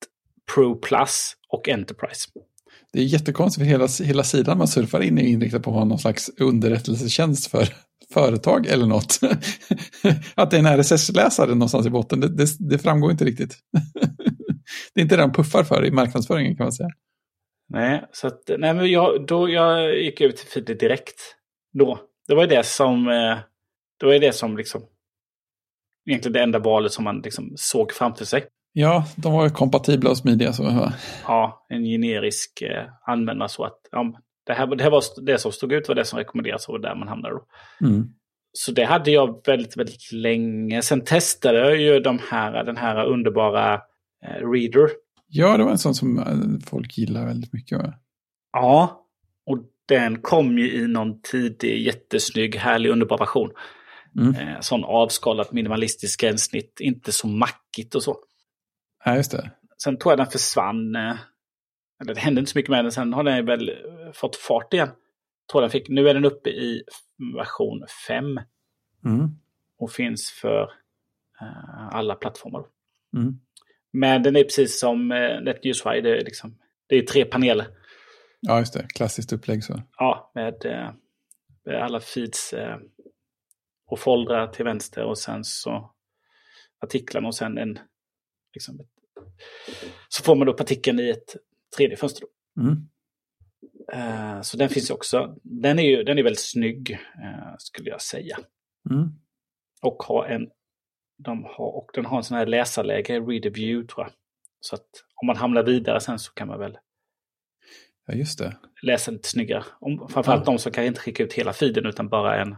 Pro Plus och Enterprise. det är jättekonstigt för hela, hela sidan man surfar in är inriktad på att ha någon slags underrättelsetjänst för företag eller något. att det är en RSS-läsare någonstans i botten, det, det, det framgår inte riktigt. det är inte det de puffar för i marknadsföringen kan man säga. Nej, så att, nej men jag, då jag gick ut till Feedly direkt. Då. Det var ju det som, eh, det var ju det som liksom, egentligen det enda valet som man liksom såg framför sig. Ja, de var ju kompatibla och smidiga så. va? Ja, en generisk eh, användare så att ja, det, här, det här var det som stod ut var det som rekommenderades och där man hamnade då. Mm. Så det hade jag väldigt, väldigt länge. Sen testade jag ju de här, den här underbara eh, Reader. Ja, det var en sån som eh, folk gillar väldigt mycket. Va? Ja, och den kom ju i någon tidig, jättesnygg, härlig, underbar version. Mm. Eh, sån avskalat minimalistisk gränssnitt, inte så mackigt och så. Ja, just det. Sen tror jag den försvann. Eh, eller det hände inte så mycket med den. Sen har den väl fått fart igen. Tror den fick, nu är den uppe i version 5 Mm. och finns för eh, alla plattformar. Mm. Men den är precis som eh, NetNewsWire, det är, liksom, det är tre paneler. Ja, just det. Klassiskt upplägg så. Ja, med, eh, med alla feeds och foldrar till vänster och sen så artiklarna och sen en... Liksom, så får man upp artikeln i ett tredje fönster. Då. Mm. Eh, så den finns också. Den är ju den är väldigt snygg, eh, skulle jag säga. Mm. Och, har en, de har, och den har en sån här läsarläge, read a view tror jag. Så att om man hamnar vidare sen så kan man väl Ja, just det. läsa lite snyggare. Om, framförallt de som kan inte skicka ut hela feeden utan bara en,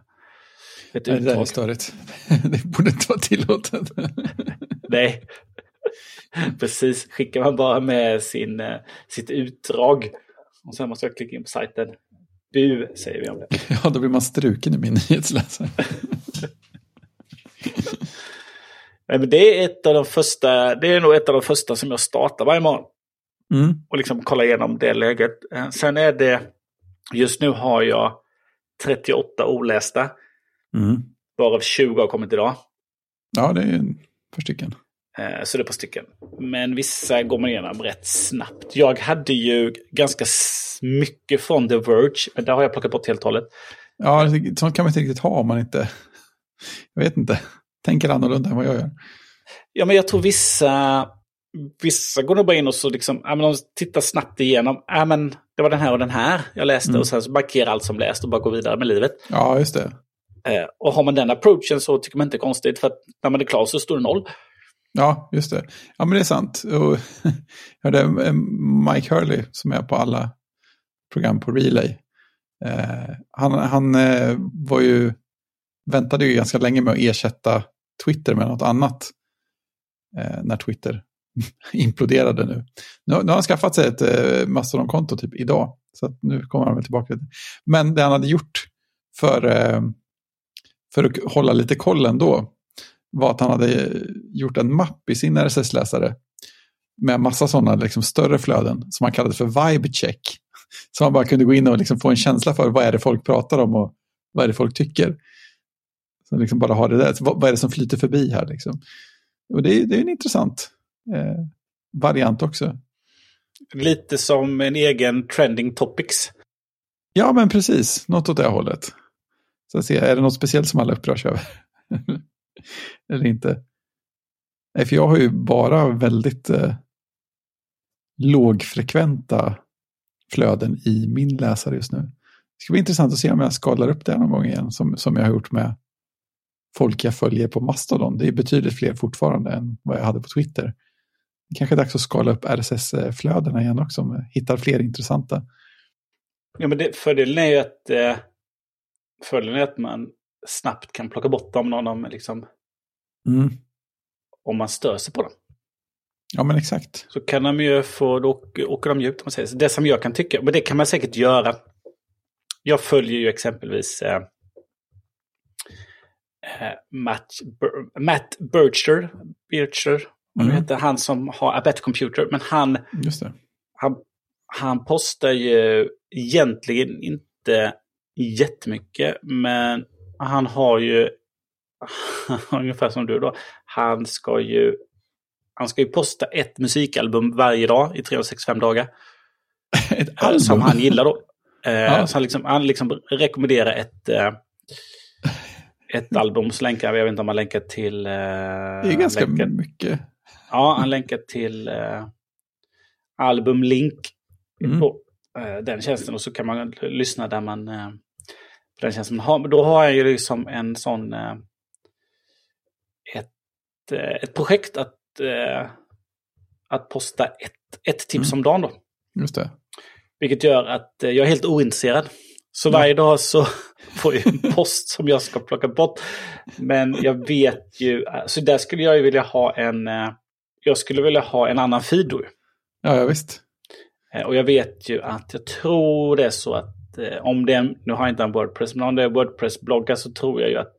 ett Nej, det där är störigt. det borde inte vara tillåtet. Nej, precis. Skickar man bara med sin, eh, sitt utdrag och sen måste jag klicka in på sajten. Bu, säger vi om det. ja, då blir man struken i min nyhetsläsare. Nej, men det är ett av de första, det är nog ett av de första som jag startar varje morgon. Mm. och liksom kolla igenom det läget. Eh, Sen är det, just nu har jag 38 olästa, Mm. varav 20 har kommit idag. Ja, det är ett par stycken. Eh, Så det är par stycken. Men vissa går man igenom rätt snabbt. Jag hade ju ganska mycket från The Verge, men där har jag plockat bort helt och hållet. Ja, sånt kan man inte riktigt ha om man inte... Jag vet inte. Tänker annorlunda än vad jag gör. Ja, men jag tror vissa, vissa går nog bara in och så liksom, ja, men de tittar snabbt igenom. Ja, men det var den här och den här jag läste Mm. och sen så markerar allt som läst och bara går vidare med livet. Ja, just det. Eh, och har man den approachen så tycker man inte konstigt för att när man är klar så står det noll. Ja, just det. Ja, men det är sant. Och, ja, det är Mike Hurley som är på alla program på Relay. Eh, han han eh, var ju, väntade ju ganska länge med att ersätta Twitter med något annat. Eh, när Twitter imploderade nu. Nu, nu har han skaffat sig ett eh, Mastodon-konto typ idag. Så att nu kommer han väl tillbaka. lite. Men det han hade gjort för, eh, för att hålla lite koll ändå var att han hade gjort en mapp i sin RSS-läsare med massa sådana liksom, större flöden som han kallade för vibe check. Så man bara kunde gå in och liksom få en känsla för vad är det folk pratar om och vad är det folk tycker. Så liksom bara ha det där, så vad, är det som flyter förbi här liksom. Och det är, det är en intressant eh, variant också. Lite som en egen trending topics. Ja, men precis. Något åt det hållet. Så att se, är det något speciellt som alla upprörs över? Eller inte? Nej, för jag har ju bara väldigt eh, lågfrekventa flöden i min läsare just nu. Det ska bli intressant att se om jag skalar upp det någon gång igen, som, som jag har gjort med folk jag följer på Mastodon. Det är betydligt fler fortfarande än vad jag hade på Twitter. Det kanske är dags att skala upp RSS-flödena igen också, om jag hittar fler intressanta. Ja, men det, fördelen är ju att, eh, fördelen är att man snabbt kan plocka bort dem när de, liksom, Mm. om man stör sig på dem. Ja, men exakt. Så kan de ju få, då åker de ut om man säger så. Det som jag kan tycka, men det kan man säkert göra. Jag följer ju exempelvis eh, eh, Matt, Bur- Matt Bircher, Bircher Mm. heter han som har A Better Computer, men han, han, han postar ju egentligen inte jättemycket, men han har ju, ungefär som du då, han ska ju, han ska ju posta ett musikalbum varje dag i 365 dagar. Ett eh, Som han gillar då. Eh, Ja. Så han, liksom, han liksom rekommenderar ett, eh, ett album, så länkar jag vet inte om han länkar till... Eh, Det är ganska länkar, mycket. Ja, han länkar till eh, albumlink Mm. på eh, den tjänsten och så kan man lyssna där man eh, på den tjänsten. Men då har jag ju liksom en sån ett, eh, ett projekt att, eh, att posta ett, ett tips om dagen då. Just det. Vilket gör att eh, jag är helt ointresserad. Så varje dag så får jag en post som jag ska plocka bort. Men jag vet ju, så där skulle jag ju vilja ha en, jag skulle vilja ha en annan feed då. Ja, ja visst. Och jag vet ju att jag tror det är så att om det är, nu har jag inte en Wordpress, men om det är Wordpress-bloggar så tror jag ju att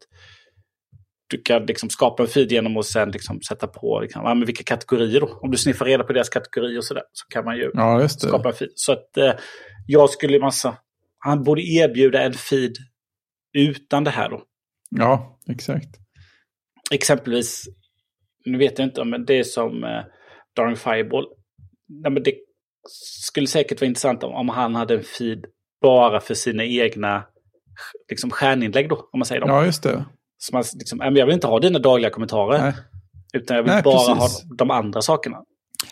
du kan liksom skapa en feed genom att sen liksom sätta på liksom, ja, men vilka kategorier då. Om du sniffar reda på deras kategorier och sådär så kan man ju Ja, det. skapa en feed. Så att eh, jag skulle massa, han borde erbjuda en feed utan det här då. Ja, exakt. Exempelvis, nu vet jag inte om det är som eh, Darren Fireball. Nej, men det skulle säkert vara intressant om, om han hade en feed bara för sina egna liksom, stjärninlägg då, om man säger dem. Ja, just det. Så man, liksom, "Nej, men jag vill inte ha dina dagliga kommentarer, Nej. utan jag vill Nej, bara precis. ha de andra sakerna.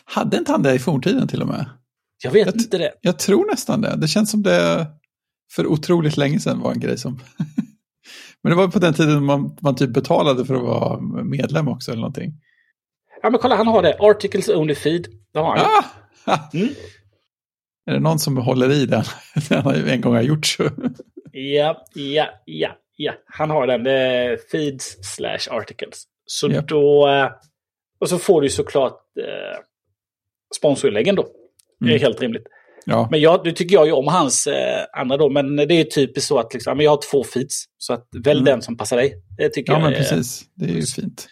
Hade inte han det i forntiden till och med? Jag vet Jag inte det. Jag tror nästan det. Det känns som det för otroligt länge sedan var en grej som... Men det var på den tiden man, man typ betalade för att vara medlem också eller någonting. Ja, men kolla, han har det. Articles only feed. Det har han ju. Ah! Mm. Är det någon som håller i den, den han en gång har gjort så? Ja, ja, ja, ja. Han har den. Är feeds slash articles. Så Japp. då... eh, Och så får du såklart eh, sponsorinläggen då. Det är Mm. helt rimligt. Ja, Men jag, nu tycker jag ju om hans eh, andra då. Men det är typiskt så att liksom, ja, jag har två feeds. Så att välj Mm. den som passar dig. Det tycker ja jag men är, precis. Det är ju fint.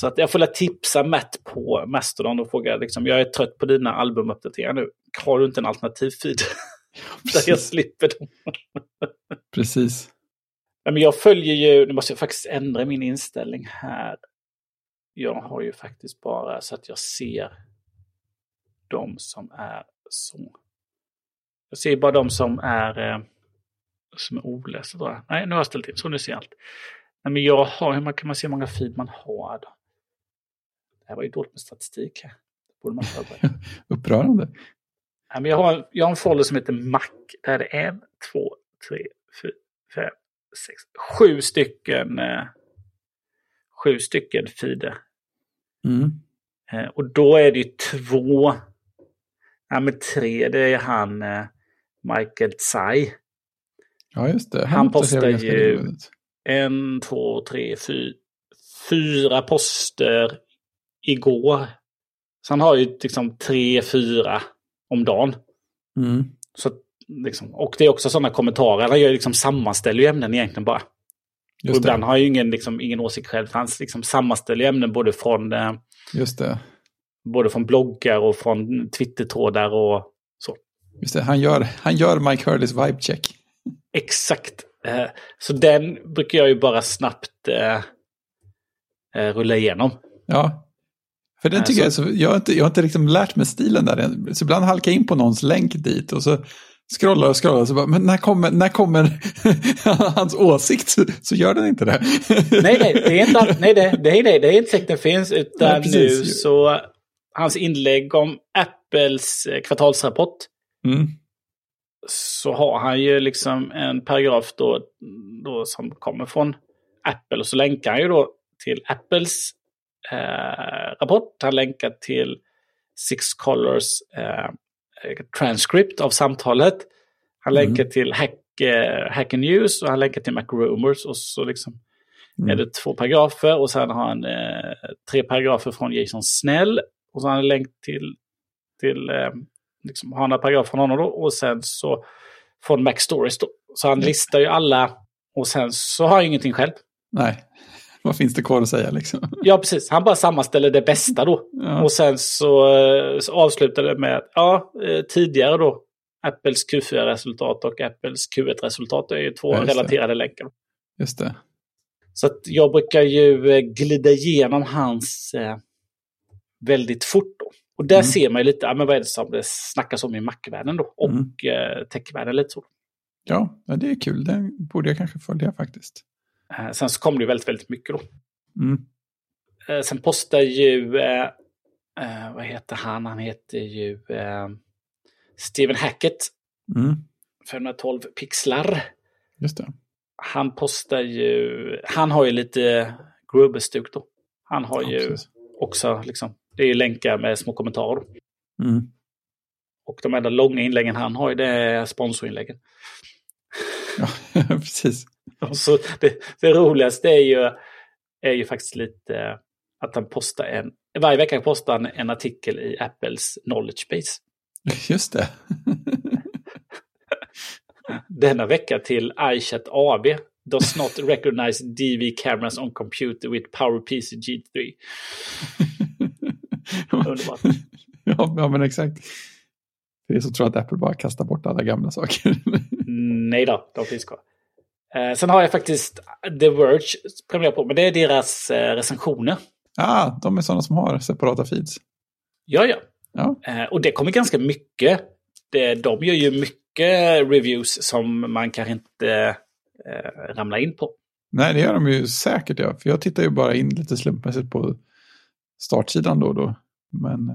Så att jag får tipsa Matt på Mastodon och fråga liksom, jag är trött på dina albumuppdateringar nu. Har du inte en alternativ feed? Där jag slipper dem. precis. Men jag följer ju, nu måste jag faktiskt ändra min inställning här. Jag har ju faktiskt bara så att jag ser de som är så. Jag ser bara de som är, eh, som är olästa. Nej, nu har jag ställt in så nu ser jag allt. Nej, men jag har, hur man- kan man se hur många feed man har? Då? Det här var ju dåligt med statistik. Här. Borde man förbereda. Upprörande. Ja, men jag, har, jag har en folder som heter Mac. Där det är en, två, tre, fyra, fem, sex, sju stycken, eh, sju stycken feeder. Mm. Eh, och då är det ju två, ja men tre, det är han eh, Michael Tsai. Ja, just det. Han uppdaterar postar ju-. En, två, tre, fy, fyra poster igår. Så han har ju liksom tre, fyra om dagen. Mm. Så, liksom, och det är också sådana kommentarer. Han gör liksom sammanställer ju ämnen egentligen bara. Och Just ibland det. har han ju ingen, liksom, ingen åsikt själv. Han liksom sammanställer ämnen både från, eh, Just det. både från bloggar och från Twittertrådar och så. Just det. Han, gör, han gör Mike Hurleys vibe check. Exakt. Eh, så den brukar jag ju bara snabbt eh, rulla igenom. Ja. För den tycker så- jag, så, jag, har inte, jag har inte liksom lärt mig stilen där än. Så ibland halkar jag in på någons länk dit och så scrollar och scrollar. Så bara, men när kommer, när kommer hans åsikt? Så, så gör den inte det. Nej, nej, det är inte, nej, det, nej, nej, det är inte säkert den finns. Utan Nej, nu så, hans inlägg om Apples eh, kvartalsrapport. Mm. Så har han ju liksom en paragraf då, då som kommer från Apple. Och så länkar han ju då till Apples eh, rapport. Han länkar till Six Colors eh, transcript av samtalet. Han Mm. länkar till Hack, eh, Hacker News och han länkar till MacRumors. Och så liksom Mm. är det två paragrafer och sen har han eh, tre paragrafer från Jason Snell. Och så har han länk till, till eh, liksom, har han paragraf från honom då. Och sen så från Mac Stories då. Så han Mm. listar ju alla. Och sen så har han ingenting själv. Nej, vad finns det kvar att säga liksom? Ja, precis. Han bara sammanställer det bästa då. Ja. Och sen så, eh, så avslutar det med att ja, eh, tidigare då. Apples Q4-resultat och Apples Q1-resultat är ju två Ja, det. relaterade länkar. Just det. Så att jag brukar ju eh, glida igenom hans eh, väldigt fort då. Och där Mm. ser man ju lite, ja, men vad är det som det snackas om i Mac-världen då? Och Mm. eh, tech-världen lite så. Ja, det är kul. Den borde jag kanske följa faktiskt. Eh, sen så kommer det ju väldigt, väldigt mycket då. Mm. Eh, sen postar ju, eh, vad heter han? Han heter ju Stephen Hackett, Mm. 512 pixlar. Just det. Han postar ju, han har ju lite Gruber-stuk då. Han har Ja, ju precis. också, liksom, det är ju länkar med små kommentarer. Mm. Och de enda långa inläggen han har det är sponsorinläggen. Ja, precis. Och så det, det roligaste är ju, är ju faktiskt lite att han postar en, varje vecka postar han en artikel i Apples knowledge base. Just det. Denna vecka till iChat AB. Does not recognize DV cameras on computer with PowerPC G3. Underbart. ja, ja, men exakt. Det är så tror jag att Apple bara kastar bort alla gamla saker. Nej då, de finns kvar. Eh, sen har jag faktiskt The Verge prenumererat på, men det är deras eh, recensioner. ah, de är sådana som har separata feeds. Ja, ja. Ja, Eh, och det kommer ganska mycket. Det, de gör ju mycket reviews som man kanske inte eh, ramlar in på. nej det gör de ju säkert ja. För jag tittar ju bara in lite slumpmässigt på startsidan då och då. Men eh,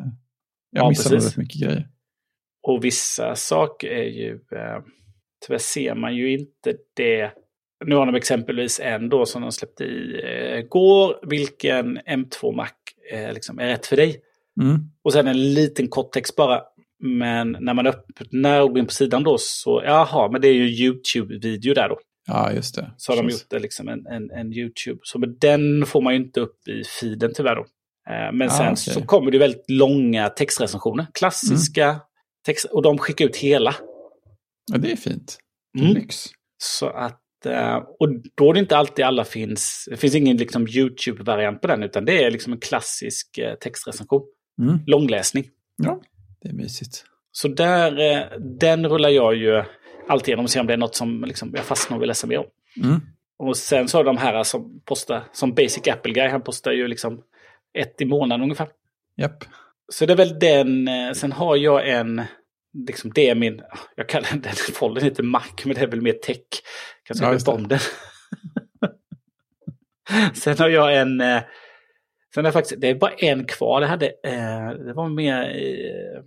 jag Ja, missar nog rätt mycket grejer. Och vissa saker är ju... Eh, tyvärr ser man ju inte det. Nu har de exempelvis en då som de släppte i eh, går. Vilken M2 Mac eh, liksom är rätt för dig? Mm. Och sen en liten kort text bara. Men när man öppnar och går in på sidan då så, jaha, men det är ju YouTube-video där då. Ja, just det. Så har de gjort det liksom en, en, en YouTube. Så men den får man ju inte upp i feeden tyvärr då. Eh, Men Ah, sen okej. så kommer det väldigt långa textrecensioner. Klassiska Mm. text, och de skickar ut hela. Ja, det är fint. Mm. Lyx. Så att, och då är det inte alltid alla finns, det finns ingen liksom YouTube-variant på den, utan det är liksom en klassisk eh, textrecension. Mm. Långläsning. Ja, det är mysigt. Så där, eh, den rullar jag ju alltid igenom och ser om det är något som liksom, jag fastnar och vill läsa mer om. Mm. Och sen så har de här som postar, som Basic Apple Guy, han postar ju liksom ett i månaden ungefär. Japp. Så det är väl den, eh, sen har jag en, liksom det är min, jag kallar den foldern heter Mac, men det är väl mer tech. Kanske Ja, om den. sen har jag en, eh, Sen är faktiskt, det är bara en kvar. Det, hade, eh, det var mer eh,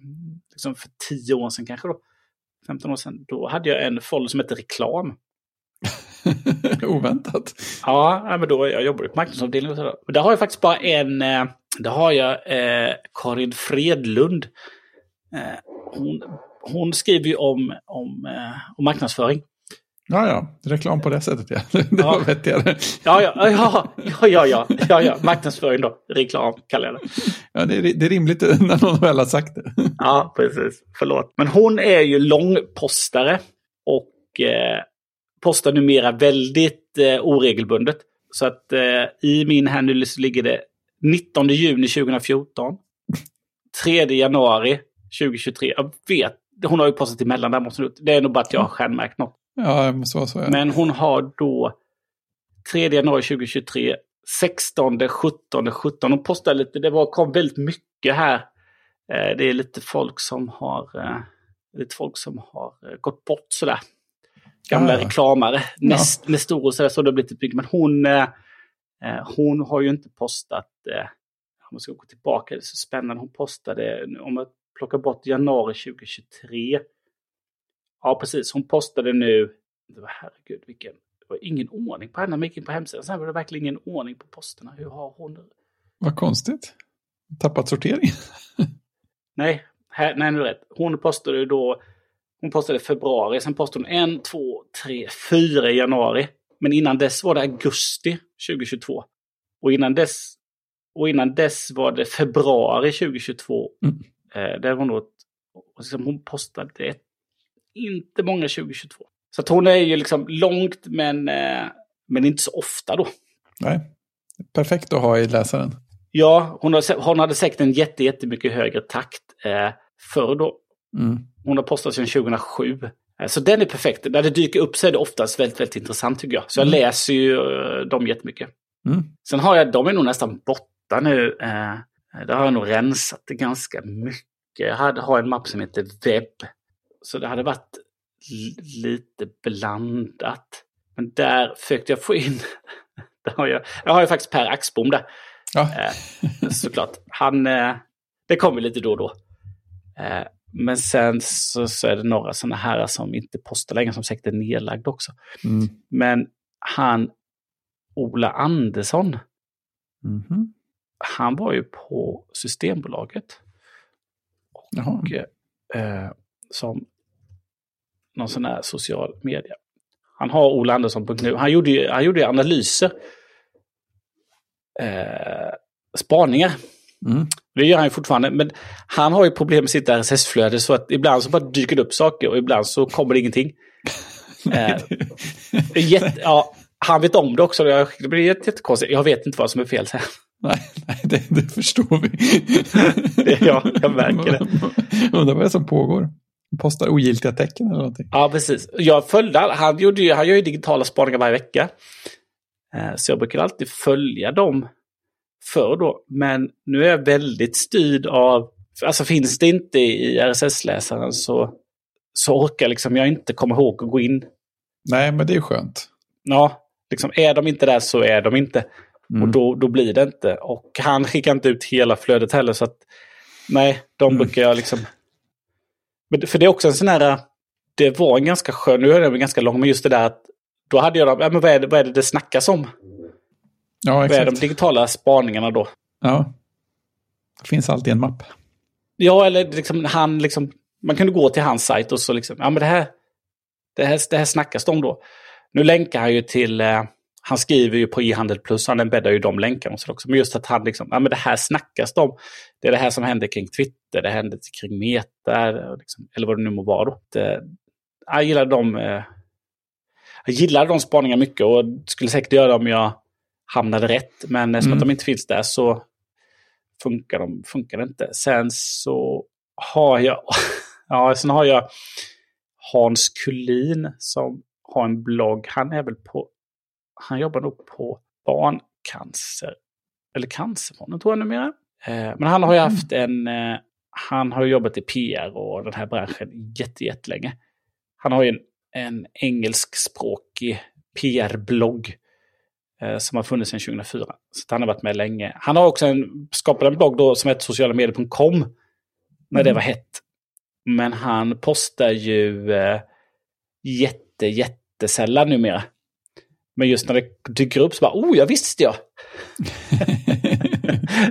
liksom för tio år sedan kanske då. 15 år sedan. Då hade jag en folder som hette reklam. Oväntat. Ja, men då, jag jobbade på marknadsavdelningen. Och. Där har jag faktiskt bara en, eh, där har jag Karin Fredlund. Eh, hon, hon skriver ju om, om, eh, om marknadsföring. Ja, ja, reklam på det sättet ja. Det ja. var vettigare. Ja, ja, ja, ja, ja, ja, ja, marknadsföring då. Reklam kallar jag det. Ja, det är, det är rimligt när någon väl har sagt det. Ja, precis. Förlåt. Men hon är ju långpostare och eh, postar numera väldigt eh, oregelbundet. Så att eh, i min här nu ligger det 19 juni 2014. 3 januari 2023. Jag vet, hon har ju postat emellan där måste Det är nog bara att jag har stjärnmärkt något. Ja, så, så ja. Men hon har då 3 januari 2023, 16, 17, 17. Hon postar lite, det var, kom väldigt mycket här. Eh, det är lite folk som har, eh, lite folk som har eh, gått bort sådär. Gamla ja. reklamare, Nest, ja. Nestor och sådär, så det har blivit mycket. Men hon, hon har ju inte postat, om man ska gå tillbaka, det är så spännande, hon postade, om man plockar bort januari 2023, Ja, precis. Hon postade nu. Det var, herregud, vilken... Det var ingen ordning på henne. Man gick in på hemsidan. Sen var det verkligen ingen ordning på posterna. Hur har hon... Vad konstigt. Tappat sortering. nej, här, nej, nu är rätt. Hon postade då... Hon postade februari. Sen postade hon en, två, tre, fyra i januari. Men innan dess var det augusti 2022. Och innan dess, och innan dess var det februari 2022. Mm. Eh, det var något, liksom hon postade ett inte många 2022. Så att hon är ju liksom långt men, eh, men inte så ofta då. Nej, perfekt att ha i läsaren. Ja, hon, har, hon hade säkert en jätte, jättemycket högre takt eh, förr då. Mm. Hon har postat sedan 2007. Eh, så den är perfekt. När det dyker upp så är det oftast väldigt, väldigt intressant tycker jag. Så jag mm. läser ju uh, dem jättemycket. Mm. Sen har jag, de är nog nästan borta nu. Eh, där har jag nog rensat det ganska mycket. Jag hade, har en mapp som heter webb. Så det hade varit lite blandat. Men där försökte jag få in... där har jag, jag har ju faktiskt Per Axbom där. Ja. Eh, såklart. Han... Eh, det kommer lite då och då. Eh, men sen så, så, är det några sådana här som inte postar längre, som säkert är nedlagd också. Mm. Men han, Ola Andersson, mm -hmm. Han var ju på Systembolaget. Och, eh, som någon sån här social media. Han har Ola Andersson.nu. Han gjorde ju, han gjorde ju analyser. Eh, spaningar. Mm. Det gör han ju fortfarande. Men han har ju problem med sitt RSS-flöde så att ibland så bara dyker det upp saker och ibland så kommer det ingenting. eh, jätte, ja, han vet om det också. Det blir jättekonstigt. Jag vet inte vad som är fel. Här. Nej, nej det, det förstår vi. ja, jag märker det. Undrar vad det är som pågår. Postar ogiltiga tecken eller någonting. Ja, precis. Jag följde, han, gjorde ju, han gör ju digitala spaningar varje vecka. Eh, så jag brukar alltid följa dem för då. Men nu är jag väldigt styrd av, alltså finns det inte i RSS-läsaren så, så orkar liksom jag inte komma ihåg att gå in. Nej, men det är skönt. Ja, liksom är de inte där så är de inte. Mm. Och då, då blir det inte. Och han skickar inte ut hela flödet heller så att nej, de mm. brukar jag liksom men för det är också en sån här, det var en ganska skön, nu är den ganska lång, men just det där att då hade jag, ja men vad är det vad är det, det snackas om? Ja, exakt. Vad är de digitala spaningarna då? Ja. Det finns alltid en mapp. Ja, eller liksom han liksom, man kunde gå till hans sajt och så liksom, ja men det här, det här, det här snackas de om då. Nu länkar han ju till, eh, han skriver ju på e-handel plus, han embäddar ju de länkarna och så också. Men just att han liksom, ja men det här snackas de. Det är det här som händer kring Twitter, det händer kring Meta, liksom, eller vad det nu må vara. Då. Det, jag gillar de, eh, jag gillar de spaningarna mycket och skulle säkert göra det om jag hamnade rätt. Men eftersom mm. de inte finns där så funkar, de, funkar det inte. Sen så har jag, ja, sen har jag Hans Kullin som har en blogg. Han är väl på han jobbar nog på barncancer, eller Cancerfonden tror jag numera. Eh, men han har ju mm. haft en, eh, han har jobbat i PR och den här branschen jättelänge. Han har ju en, en engelskspråkig PR-blogg eh, som har funnits sedan 2004. Så han har varit med länge. Han har också en, skapat en blogg då som heter socialamedier.com när det var hett. Men han postar ju eh, jätte, jättesällan numera. Men just när det dyker upp så bara, oh, jag visste jag.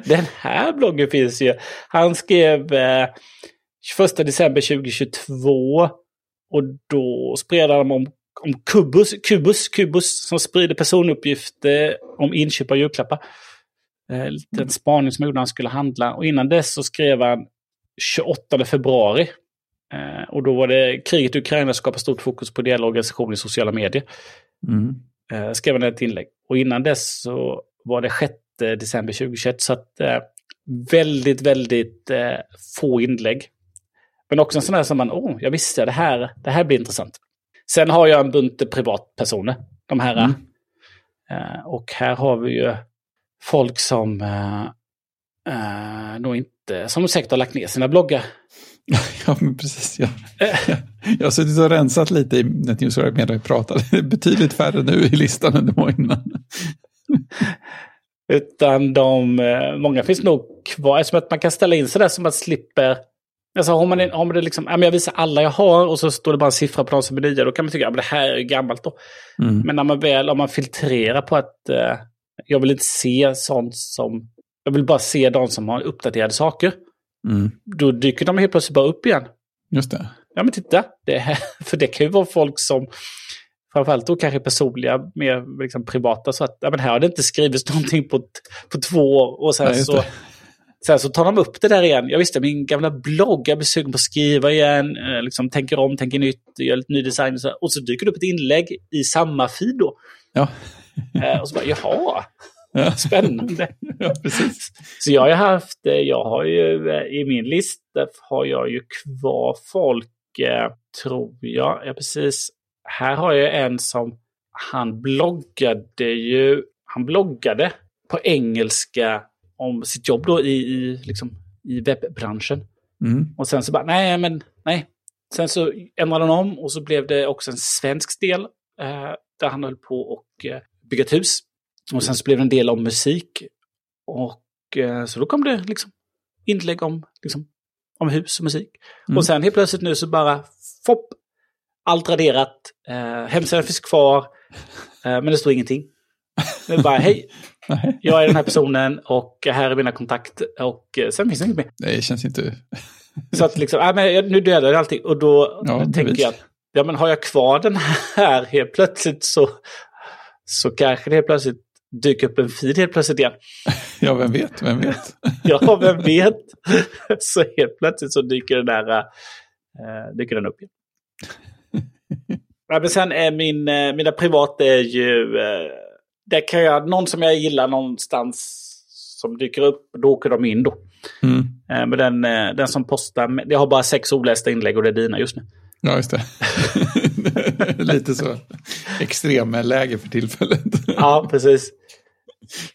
Den här bloggen finns ju. Han skrev eh, 21 december 2022. Och då spred han om, om Kubus, Kubus, Kubus som sprider personuppgifter om inköp av julklappar. Eh, en spaning som gjorde han skulle handla. Och innan dess så skrev han 28 februari. Eh, och då var det kriget i Ukraina skapar stort fokus på ideella organisationer i sociala medier. Mm. Eh, skrev han ett inlägg. Och innan dess så var det 6 december 2021. Så att eh, väldigt, väldigt eh, få inlägg. Men också en sån där som man, åh, oh, jag visste det här, det här blir intressant. Sen har jag en bunt privatpersoner, de här. Mm. Eh, och här har vi ju folk som eh, eh, nog inte, som säkert har lagt ner sina bloggar. Ja, men precis. Ja. Jag har suttit och rensat lite i NetNewsWire medan vi pratade. Det är betydligt färre nu i listan än det var innan. Utan de, eh, många finns nog kvar, eftersom att man kan ställa in sig där så man slipper Alltså har man, har man det liksom, jag visar alla jag har och så står det bara en siffra på de som är nya, då kan man tycka att det här är gammalt då. Mm. Men när man väl, om man filtrerar på att eh, jag vill inte se sånt som, jag vill bara se de som har uppdaterade saker. Mm. Då dyker de helt plötsligt bara upp igen. Just det. Ja men titta, det här, för det kan ju vara folk som, framförallt då kanske personliga, mer liksom privata, så att ja, men här har det inte skrivits någonting på, på två år. Och sen Ja, så. Sen så tar de upp det där igen. Jag visste min gamla blogg, jag blir sugen på att skriva igen, eh, liksom tänker om, tänker nytt, gör lite ny design och så. Och så dyker det upp ett inlägg i samma feed då. Ja. Eh, och så bara, jaha, Ja. spännande. ja, precis. Så jag har ju haft, eh, jag har ju eh, i min lista har jag ju kvar folk, eh, tror jag. Ja, precis. Här har jag en som, han bloggade ju, han bloggade på engelska om sitt jobb då i, i, liksom, i webbranschen. Mm. Och sen så bara, nej men nej. Sen så ändrade han om och så blev det också en svensk del eh, där han höll på och eh, bygga ett hus. Och sen så blev det en del om musik. Och eh, så då kom det liksom inlägg om, liksom, om hus och musik. Mm. Och sen helt plötsligt nu så bara, fopp, allt raderat. Eh, hemsidan finns kvar, eh, men det står ingenting. Är bara, hej, Nej, jag är den här personen och här är mina kontakter. Och eh, sen finns det inget mer. det känns inte... Så att liksom, äh, men nu dödar jag allting. Och då Ja, tänker bevis. jag, ja men har jag kvar den här helt plötsligt så, så kanske det helt plötsligt dyker upp en feed helt plötsligt igen. Ja, vem vet, vem vet. Ja, vem vet? Så helt plötsligt så dyker den där äh, dyker den upp igen. Ja, men sen är min, äh, mina privata är ju, äh, där kan jag, någon som jag gillar någonstans som dyker upp, då åker de in då. Mm. Eh, Men den, eh, den som postar, jag har bara sex olästa inlägg och det är dina just nu. Ja, just det. Lite så extremläge för tillfället. Ja, precis.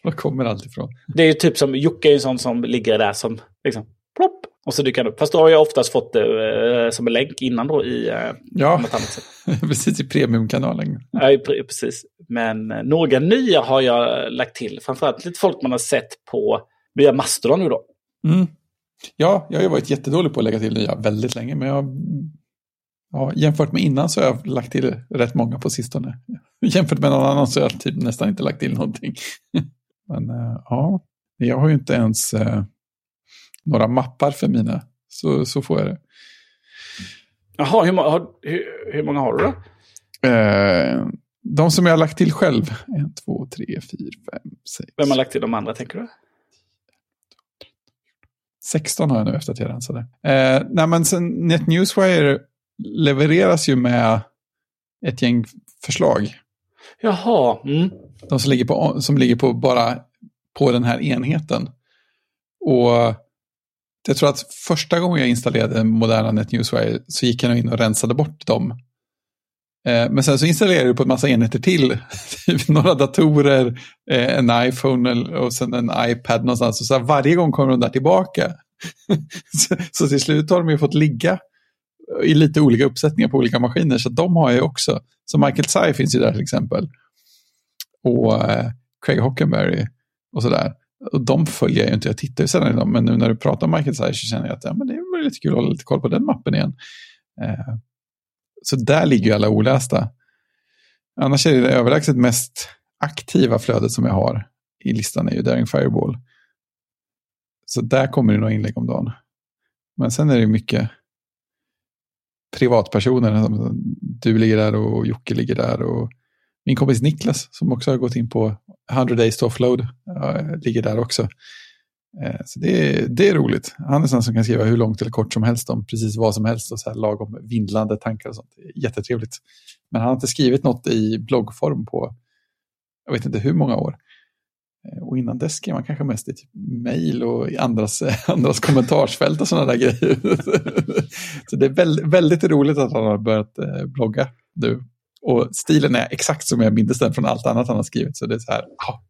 Var kommer allt ifrån? Det är ju typ som, Jocke är en sån som ligger där som liksom plopp. Och så dyker han upp. Fast då har jag oftast fått det eh, som en länk innan då i eh, Ja, något annat sätt. precis i premiumkanalen. Ja, pre- precis. Men eh, några nya har jag lagt till. Framförallt lite folk man har sett på via Mastodon nu då. Mm. Ja, jag har ju varit jättedålig på att lägga till nya väldigt länge, men jag, ja, jämfört med innan så har jag lagt till rätt många på sistone. Jämfört med någon annan så har jag typ nästan inte lagt till någonting. men eh, ja, jag har ju inte ens eh, några mappar för mina, så, så får jag det. Jaha, hur, har, hur, hur många har du då? Eh, de som jag har lagt till själv, en, två, tre, fyra, fem, sex. Vem har lagt till de andra tänker du? 16 har jag nu efter att jag rensade. Eh, nej, men sen NetNewsWire levereras ju med ett gäng förslag. Jaha, mm. De som ligger på, som ligger på bara på den här enheten. Och jag tror att första gången jag installerade moderna NetNewsWire så gick jag in och rensade bort dem. Eh, men sen så installerade jag på en massa enheter till. Typ Några datorer, eh, en iPhone och sen en iPad någonstans. Och så varje gång kommer de där tillbaka. så, så till slut har de ju fått ligga i lite olika uppsättningar på olika maskiner. Så de har jag ju också. Så Michael Tsai finns ju där till exempel. Och eh, Craig Hockenberry och sådär. Och de följer jag ju inte, jag tittar ju sällan i dem, men nu när du pratar om Michael Tsai så känner jag att ja, men det vore lite kul att hålla lite koll på den mappen igen. Eh, så där ligger ju alla olästa. Annars är det, det överlägset mest aktiva flödet som jag har i listan är ju Daring Fireball. Så där kommer det några inlägg om dagen. Men sen är det mycket privatpersoner. Du ligger där och Jocke ligger där. Och min kompis Niklas som också har gått in på 100 Days to Offload ligger där också. Eh, så det är, det är roligt. Han är sån som kan skriva hur långt eller kort som helst om precis vad som helst och så här lagom vindlande tankar och sånt. Jättetrevligt. Men han har inte skrivit något i bloggform på jag vet inte hur många år. Eh, och innan dess skrev man kanske mest i typ mail och i andras, andras kommentarsfält och sådana där grejer. så det är väldigt, väldigt roligt att han har börjat eh, blogga nu. Och stilen är exakt som jag minns den från allt annat han har skrivit. Så det är så här, ja,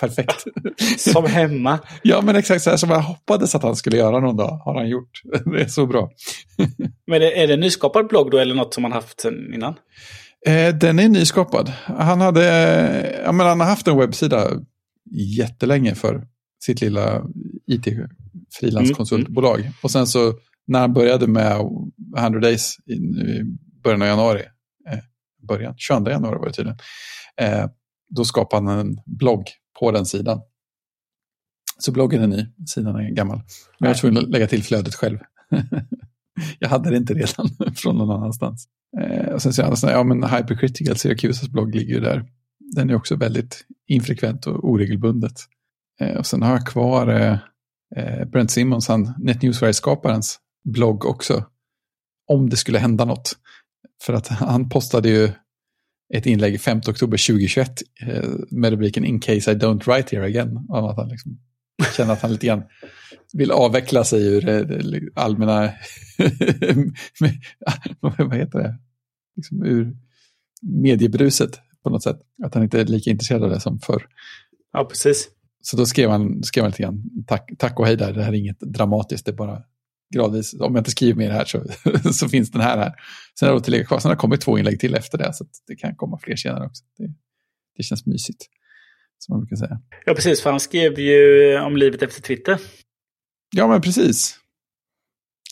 perfekt. Som hemma. ja, men exakt så här som jag hoppades att han skulle göra någon dag har han gjort. det är så bra. men är det en nyskapad blogg då eller något som han haft sedan innan? Eh, den är nyskapad. Han, hade, ja, men han har haft en webbsida jättelänge för sitt lilla IT-frilanskonsultbolag. Mm. Och sen så när han började med 100 Days i, i början av januari, eh, början, 22 januari var det tydligen, eh, då skapade han en blogg på den sidan. Så bloggen är ny, sidan är gammal. Men jag var tvungen att lägga till flödet själv. jag hade det inte redan från någon annanstans. Eh, och sen säger han, ja men Hypercritical, Syrakusas blogg ligger ju där. Den är också väldigt infrekvent och oregelbundet. Eh, och sen har jag kvar eh, eh, Brent Simmons, han, NetNewsWire-skaparens blogg också. Om det skulle hända något. För att han postade ju ett inlägg 5 oktober 2021 eh, med rubriken In case I don't write here again. Om att han liksom känner att han lite grann vill avveckla sig ur eh, allmänna, vad heter det, liksom ur mediebruset på något sätt. Att han inte är lika intresserad av det som förr. Ja, precis. Så då skrev han, skrev han lite grann, tack, tack och hej där, det här är inget dramatiskt, det är bara gradvis, om jag inte skriver mer här så, så finns den här här. Sen har det tillägg kvar, sen har det kommit två inlägg till efter det, så det kan komma fler senare också. Det, det känns mysigt, som man brukar säga. Ja, precis, för han skrev ju om livet efter Twitter. Ja, men precis.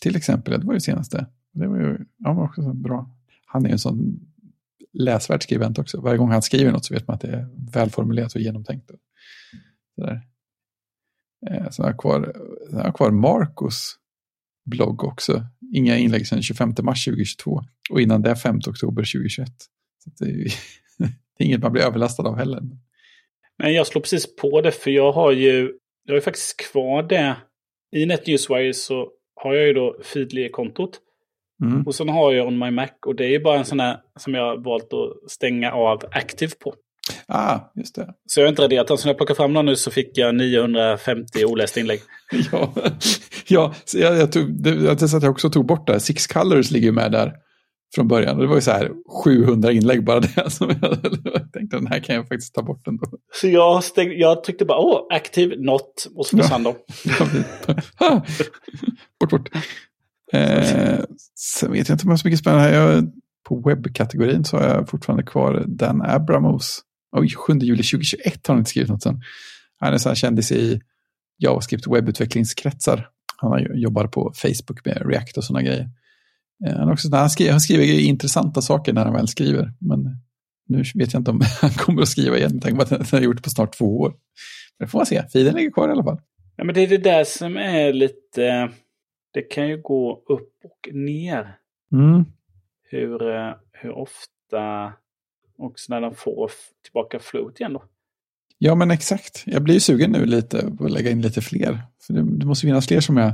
Till exempel, det var ju senaste. Det var ju ja, var också så bra. Han är ju en sån läsvärd skribent också. Varje gång han skriver något så vet man att det är välformulerat och genomtänkt. Och sådär. Eh, sen har jag kvar, sen har kvar Marcos blogg också. Inga inlägg sedan 25 mars 2022 och innan det 5 oktober 2021. Så det, är ju, det är inget man blir överlastad av heller. Men jag slår precis på det för jag har ju, jag har ju faktiskt kvar det. I NetNewsWire så har jag ju då Feedly-kontot. Mm. Och sen har jag On My Mac och det är ju bara en sån här som jag har valt att stänga av Active på. Ah, just det. Så jag har inte raderat den. Så när jag plockar fram den nu så fick jag 950 olästa inlägg. ja, ja så jag, jag, tog, det, jag, att jag också tog bort det. Six Colors ligger med där från början. Och det var ju så här 700 inlägg bara det. Som jag, jag tänkte den här kan jag faktiskt ta bort ändå. Så jag, stäng, jag tryckte bara åh, active, not och så försvann de. bort, bort. Eh, sen vet jag inte om jag har så mycket spännande här. Jag, på webbkategorin så har jag fortfarande kvar Dan Abramos. Oj, 7 juli 2021 har han inte skrivit något sen. Han är så här kändis i JavaScript webbutvecklingskretsar. Han jobbar på Facebook med React och sådana grejer. Eh, han, också, han, skriver, han skriver intressanta saker när han väl skriver. Men nu vet jag inte om han kommer att skriva igen. Tänk på att han har gjort det på snart två år. Det får man se. Fiden ligger kvar i alla fall. Ja, men det är det där som är lite... Det kan ju gå upp och ner. Mm. Hur, eh, hur ofta också när de får tillbaka float igen då. Ja, men exakt. Jag blir ju sugen nu lite på att lägga in lite fler. För det, det måste finnas fler som jag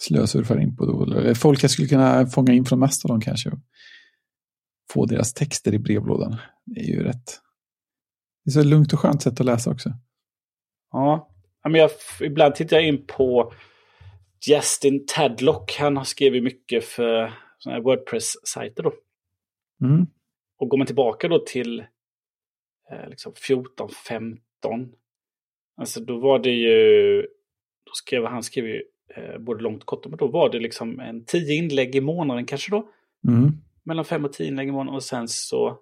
slösurfar in på då. Folk jag skulle kunna fånga in från Mastodon kanske. Och få deras texter i brevlådan. Det är ju rätt. Det är så lugnt och skönt sätt att läsa också. Ja, men jag, ibland tittar jag in på Justin Tadlock. Han har skrivit mycket för Wordpress-sajter då. Mm. Och går man tillbaka då till eh, liksom 14, 15. Alltså då var det ju, då skrev han skrev ju eh, både långt och kort, men då var det liksom en tio inlägg i månaden kanske då. Mm. Mellan fem och tio inlägg i månaden och sen så,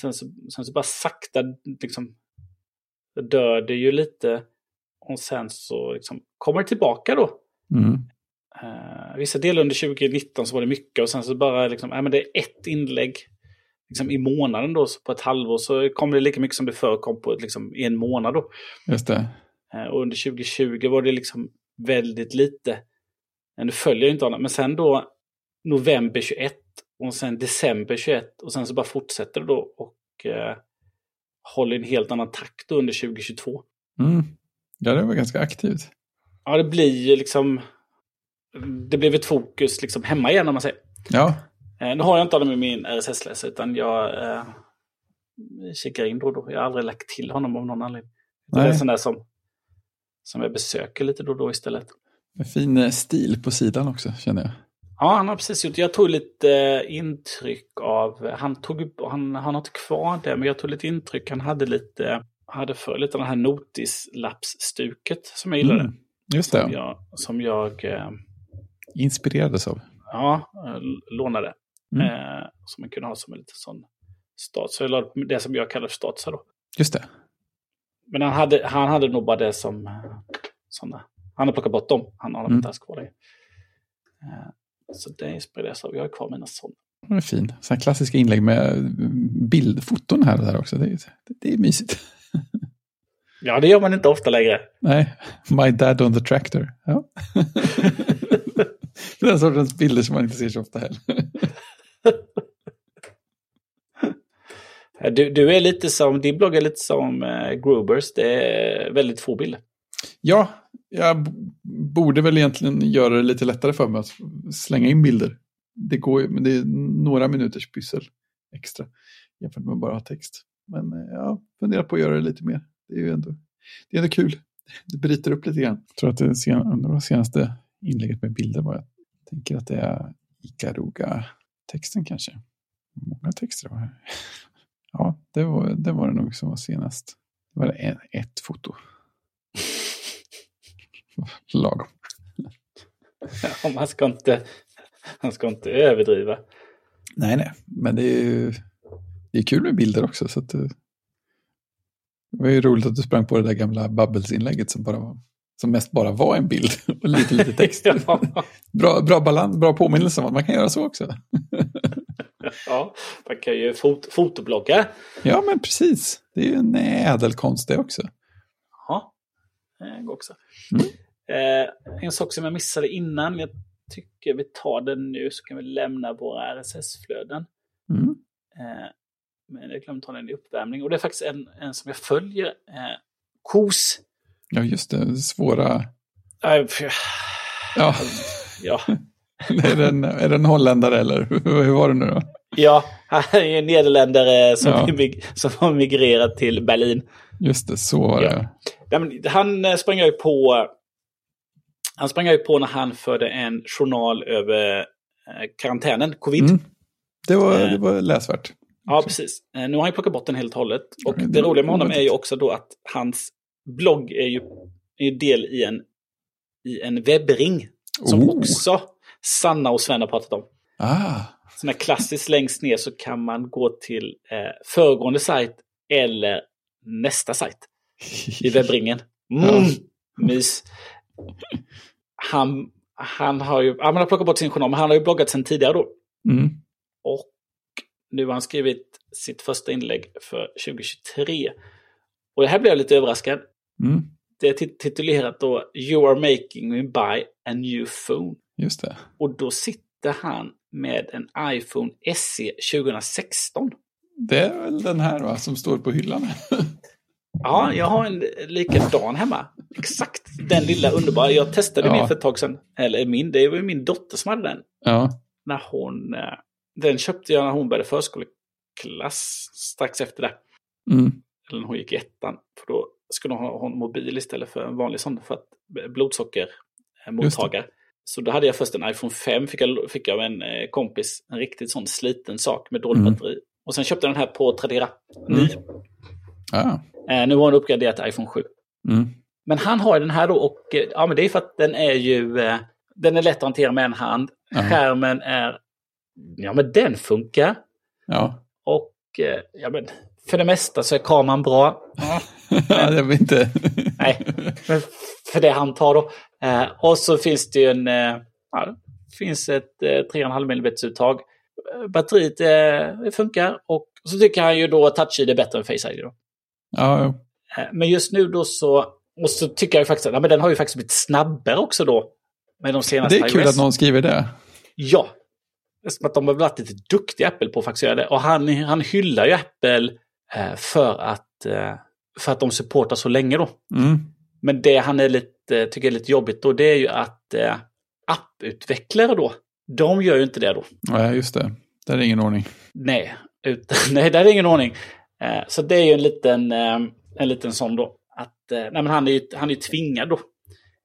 sen så, sen så bara sakta liksom dör det ju lite och sen så liksom kommer det tillbaka då. Mm. Uh, vissa delar under 2019 så var det mycket och sen så bara liksom, äh, men det är ett inlägg liksom, i månaden då, på ett halvår så kommer det lika mycket som det förr kom på liksom, i en månad då. Just det. Uh, och under 2020 var det liksom väldigt lite. Men nu följer jag inte honom, men sen då november 21 och sen december 21 och sen så bara fortsätter det då och uh, håller en helt annan takt under 2022. Mm. Ja, det var ganska aktivt. Ja, det blir ju liksom det blev ett fokus liksom hemma igen om man säger. Ja. Eh, nu har jag inte honom i min RSS-läsare utan jag eh, kikar in då och då. Jag har aldrig lagt till honom av någon anledning. Det är en sån där som, som jag besöker lite då och då istället. Med fin eh, stil på sidan också känner jag. Ja, han har precis gjort. Jag tog lite eh, intryck av, han tog han, han har inte kvar det, men jag tog lite intryck. Han hade lite, hade för lite den här notislappsstuket som jag gillade. Mm, just det. Som jag, som jag eh, Inspirerades av? Ja, lånade. Mm. Eh, som man kunde ha som en liten sån stat. Så jag la det som jag kallar för statusar då. Just det. Men han hade, han hade nog bara det som sådana. Han har plockat bort dem. Han har dem inte alls kvar längre. Eh, så det inspireras av. Jag har kvar mina sådana. Det är fin. Sådana klassiska inlägg med bildfoton här och där också. Det är, det är mysigt. Ja, det gör man inte ofta längre. Nej, My Dad on the Tractor. Ja. Den sortens bilder som man inte ser så ofta heller. Du, du är lite som, din blogg är lite som uh, Grubers, det är väldigt få bilder. Ja, jag borde väl egentligen göra det lite lättare för mig att slänga in bilder. Det går men det är några minuters pyssel extra jämfört med bara text. Men eh, jag funderar på att göra det lite mer. Det är ju ändå, det är ändå kul. Det bryter upp lite grann. Jag tror att det, sen, det senaste inlägget med bilder var jag tänker att det är Ikaruga-texten kanske. Många texter var det. Ja, det var, det var det nog som var senast. Det var det ett foto. Lagom. Ja, man, ska inte, man ska inte överdriva. Nej, nej, men det är ju det är kul med bilder också. Så att, eh, det var ju roligt att du sprang på det där gamla Bubbles-inlägget som bara var som mest bara var en bild och lite, lite text. ja. bra, bra balans, bra påminnelse om att man kan göra så också. ja, man kan ju fot fotoblogga. Ja, men precis. Det är ju en ädelkonst det också. Ja, det går också. Mm. Eh, en sak som jag missade innan, jag tycker vi tar den nu så kan vi lämna våra RSS-flöden. Mm. Eh, men jag glömde ta den i uppvärmning. Och det är faktiskt en, en som jag följer. Eh, KOS Ja, just det. Svåra... ja. ja. är, det en, är det en holländare eller hur var det nu då? Ja, han är en nederländare som, ja. som har migrerat till Berlin. Just det, så var det. Ja. Han eh, sprang ju på han sprang ju på när han förde en journal över eh, karantänen, covid. Mm. Det, var, det var läsvärt. Ja, precis. Nu har han plockat bort den helt och hållet. Och det, det roliga med honom är ju också då att hans blogg är ju, är ju del i en, i en webbring. Som oh. också Sanna och Sven har pratat om. Ah. Sån här klassiskt längst ner så kan man gå till eh, föregående sajt eller nästa sajt i webbringen. Mm, ja. Mys. Han, han har ju han har plockat bort sin journal, men han har ju bloggat sedan tidigare då. Mm. Och nu har han skrivit sitt första inlägg för 2023. Och det här blev jag lite överraskad. Mm. Det är titulerat då You are making me buy a new phone. Just det. Och då sitter han med en iPhone SE 2016. Det är väl den här va, som står på hyllan? ja, jag har en likadan hemma. Exakt den lilla underbara. Jag testade ja. min för ett tag sedan. Eller min, det var min dotter som hade den. Ja. När hon, eh, den köpte jag när hon började förskoleklass strax efter det. Mm. Eller när hon gick i ettan. För då skulle ha, ha en mobil istället för en vanlig sån för att blodsockermottagare. Så då hade jag först en iPhone 5, fick jag, fick jag av en eh, kompis, en riktigt sån sliten sak med dåligt mm. batteri. Och sen köpte jag den här på Tradera, ny. Mm. Ah. Eh, nu har den uppgraderat till iPhone 7. Mm. Men han har den här då och eh, ja men det är för att den är ju, den är lätt att hantera med en hand. Skärmen är, ja men den funkar. Ja. Och eh, ja, men, för det mesta så är kameran bra. ja, det var inte... Nej, men för det han tar då. Eh, och så finns det ju en... Eh, ja, finns ett eh, 3,5 mm uttag. Batteriet funkar och så tycker han ju då att Touch ID är bättre än Face ID. Då. Ja. Eh, Men just nu då så... Och så tycker jag ju faktiskt att ja, men den har ju faktiskt blivit snabbare också då. Med de senaste det är kul iOS. att någon skriver det. Ja. Som att de har varit lite duktiga Apple på att faktiskt göra det. Och han, han hyllar ju Apple eh, för, att, eh, för att de supportar så länge då. Mm. Men det han är lite, tycker är lite jobbigt då, det är ju att eh, apputvecklare då, de gör ju inte det då. Ja, just det. Där är ingen ordning. Nej, utan, nej där är ingen ordning. Så det är ju en liten, en liten sån då. Att, nej, men han är ju han är tvingad då,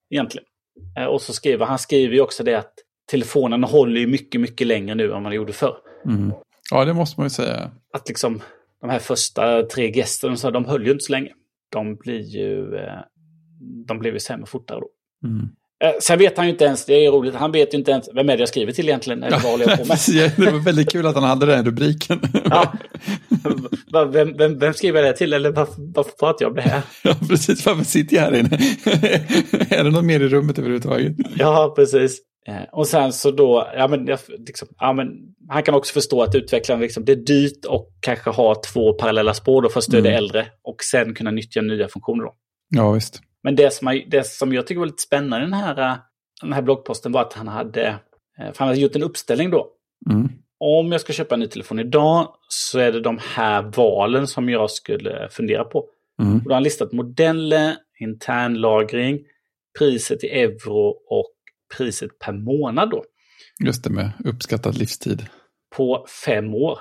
egentligen. Och så skriver han skriver ju också det att telefonen håller ju mycket, mycket längre nu än man gjorde förr. Mm. Ja, det måste man ju säga. Att liksom de här första tre gästerna, de höll ju inte så länge. De blir ju, eh, de blev ju sämre fortare då. Mm. Eh, Sen vet han ju inte ens, det är roligt, han vet ju inte ens vem är det jag skriver till egentligen, eller vad jag på med. Det var väldigt kul att han hade den rubriken. Ja. Vem, vem, vem skriver jag det till eller varför, varför pratar jag om det här? Ja, precis. Varför sitter jag här inne? är det någon mer i rummet överhuvudtaget? Ja, precis. Eh, Och sen så då, ja men, jag, liksom, ja, men han kan också förstå att utvecklaren, liksom, det är dyrt och kanske ha två parallella spår då för att stödja Mm. äldre och sen kunna nyttja nya funktioner då. Ja, visst. Men det som, det som jag tycker var lite spännande i den här, eh, den här bloggposten var att han hade, eh, för han hade gjort en uppställning då. Mm. Om jag ska köpa en ny telefon idag så är det de här valen som jag skulle fundera på. Mm. Och då har han listat modeller, internlagring, priset i euro och priset per månad då. Just det, med uppskattad livstid. På fem år,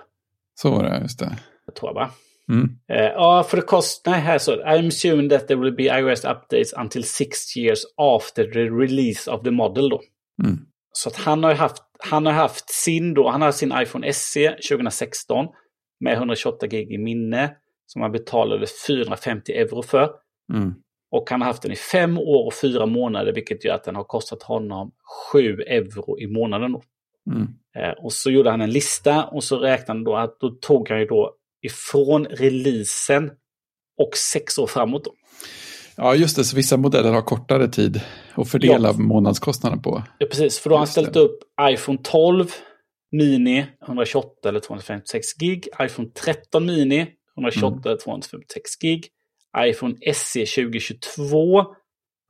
Så var det, just det. tror jag va? Mm. Eh, för det kostar, här så, I'm assuming that there will be iOS updates until six years after the release of the model då. Mm. Så att han har haft, han har haft sin då, han har sin iPhone SE 2016 med 128 gig i minne som han betalade 450 euro för. Mm. Och han har haft den i fem år och fyra månader vilket gör att den har kostat honom 7 euro i månaden. Då. Mm. Eh, och så gjorde han en lista och så räknade han då att då tog han ju då ifrån releasen och sex år framåt. Då. Ja, just det. Så vissa modeller har kortare tid att fördela Ja. månadskostnaden på. Ja, precis, för då har han Just det. ställt upp iPhone 12 Mini 128 eller 256 gig, iPhone 13 Mini 128 Mm. eller 256 gig, iPhone SE 2022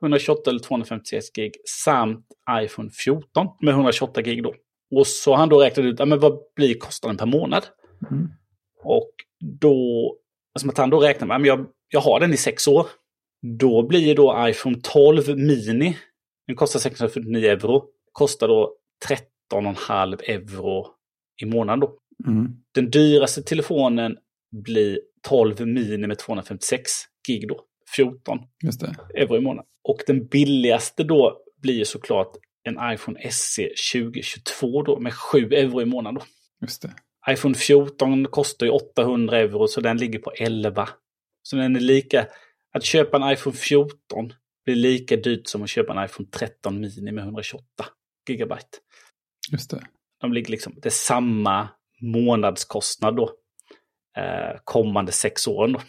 128 eller 256 gig samt iPhone 14 med 128 gig då. Och så har han då räknat ut, ja, men vad blir kostnaden per månad? Mm. Och då, som att han då räknar med, ja, men jag, jag har den i sex år. Då blir ju då iPhone 12 Mini, den kostar 649 euro, kostar då 13,5 euro i månaden då. Mm. Den dyraste telefonen blir 12 Mini med 256 gig då, 14 Just det. euro i månaden. Och den billigaste då blir ju såklart en iPhone SE 2022 då med 7 euro i månaden då. Just det. iPhone 14 kostar ju 800 euro så den ligger på 11. Så den är lika, att köpa en iPhone 14 blir lika dyrt som att köpa en iPhone 13 mini med 128 gigabyte. Just det. De ligger liksom, det är samma månadskostnad då. Eh, kommande sex åren då.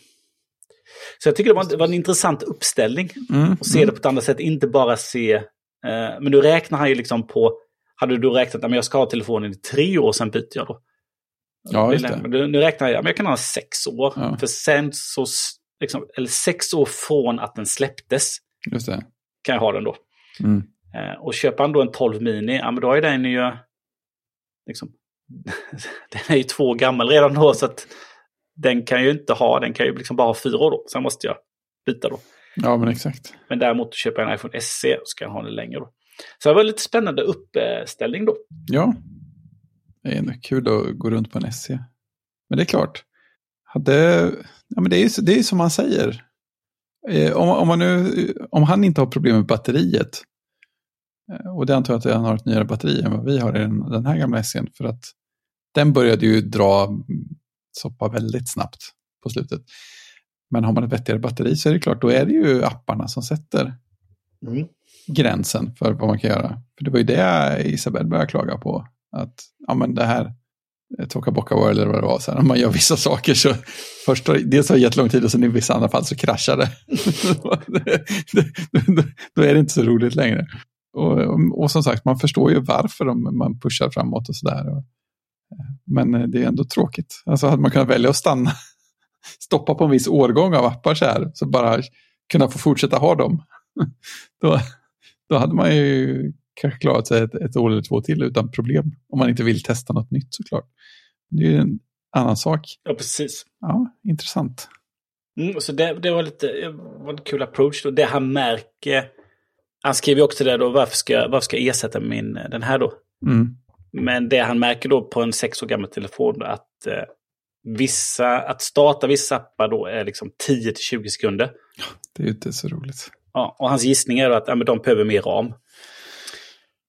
Så jag tycker det var, en- det var en intressant uppställning. Mm. Och se det på ett annat sätt, inte bara se... Eh, men nu räknar han ju liksom på... Hade du räknat att jag ska ha telefonen i tre år, sen byter jag då. Ja, just det. Nu, nu räknar jag, men jag kan ha sex år. Ja. För sen så, liksom, eller sex år från att den släpptes Just det. kan jag ha den då. Mm. Eh, och köper han då en 12 mini, ja men då är den ju... Liksom, den är ju två år gammal redan då, så att den kan ju inte ha, den kan ju liksom bara ha fyra år då. Sen måste jag byta då. Ja, men exakt. Men däremot köper jag en iPhone SE och ska jag ha den längre då. Så det var en lite spännande uppställning då. Ja. Det är ändå kul att gå runt på en SE. Men det är klart. Hade, ja, men det, är ju, det är som man säger. Eh, om, om, man nu, om han inte har problem med batteriet. eh, Och det antar jag att han har ett nyare batteri än vad vi har i den, den här gamla SEn. För att den började ju dra soppa väldigt snabbt på slutet. Men har man ett vettigare batteri så är det klart, då är det ju apparna som sätter gränsen för vad man kan göra. För det var ju det Isabelle började klaga på. Att ja, men det här Toka Boca World eller vad det var. Så här, om man gör vissa saker så först dels tar det jättelång tid och sen i vissa andra fall så kraschar det. då är det inte så roligt längre. Och, och, som sagt, man förstår ju varför de, man pushar framåt och sådär. Men det är ändå tråkigt. Alltså hade man kunnat välja att stanna, stoppa på en viss årgång av appar så här, så bara kunna få fortsätta ha dem. Då, då hade man ju kanske klarat sig ett, ett år eller två till utan problem. Om man inte vill testa något nytt såklart. Det är ju en annan sak. Ja, precis. Ja, intressant. Mm, så det, det, var lite det var en kul approach. Då. Det han märker, han skriver också det då, varför ska, varför ska jag ersätta min, den här då? Mm. Men det han märker då på en sex år gammal telefon att eh, vissa, att starta vissa appar då är liksom 10-20 sekunder. Det är ju inte så roligt. Ja, och hans gissning är då att ja, men de behöver mer ram.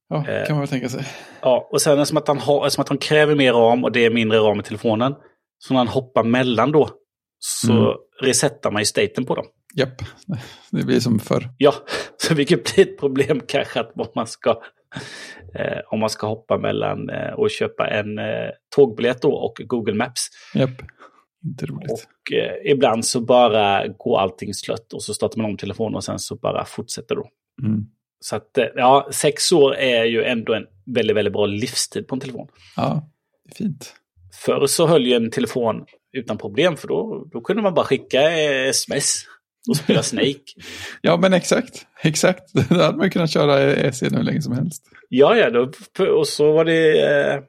Ja, det kan man väl tänka sig. Ja, och sen som att, han har, som att han kräver mer ram och det är mindre ram i telefonen. Så när han hoppar mellan då så mm. resetar man ju staten på dem. Japp, det blir som förr. Ja, så vilket blir ett problem kanske att man ska, eh, om man ska hoppa mellan eh, och köpa en eh, tågbiljett då och Google Maps. Japp, inte roligt. Och eh, ibland så bara går allting slött och så startar man om telefonen och sen så bara fortsätter då. Mm. Så att, eh, ja, sex år är ju ändå en väldigt, väldigt bra livstid på en telefon. Ja, det är fint. Förr så höll ju en telefon utan problem för då, då kunde man bara skicka sms och spela Snake. ja, men exakt. Exakt. Då hade man kunnat köra SE hur länge som helst. Ja, ja. Då, och så var det... Eh,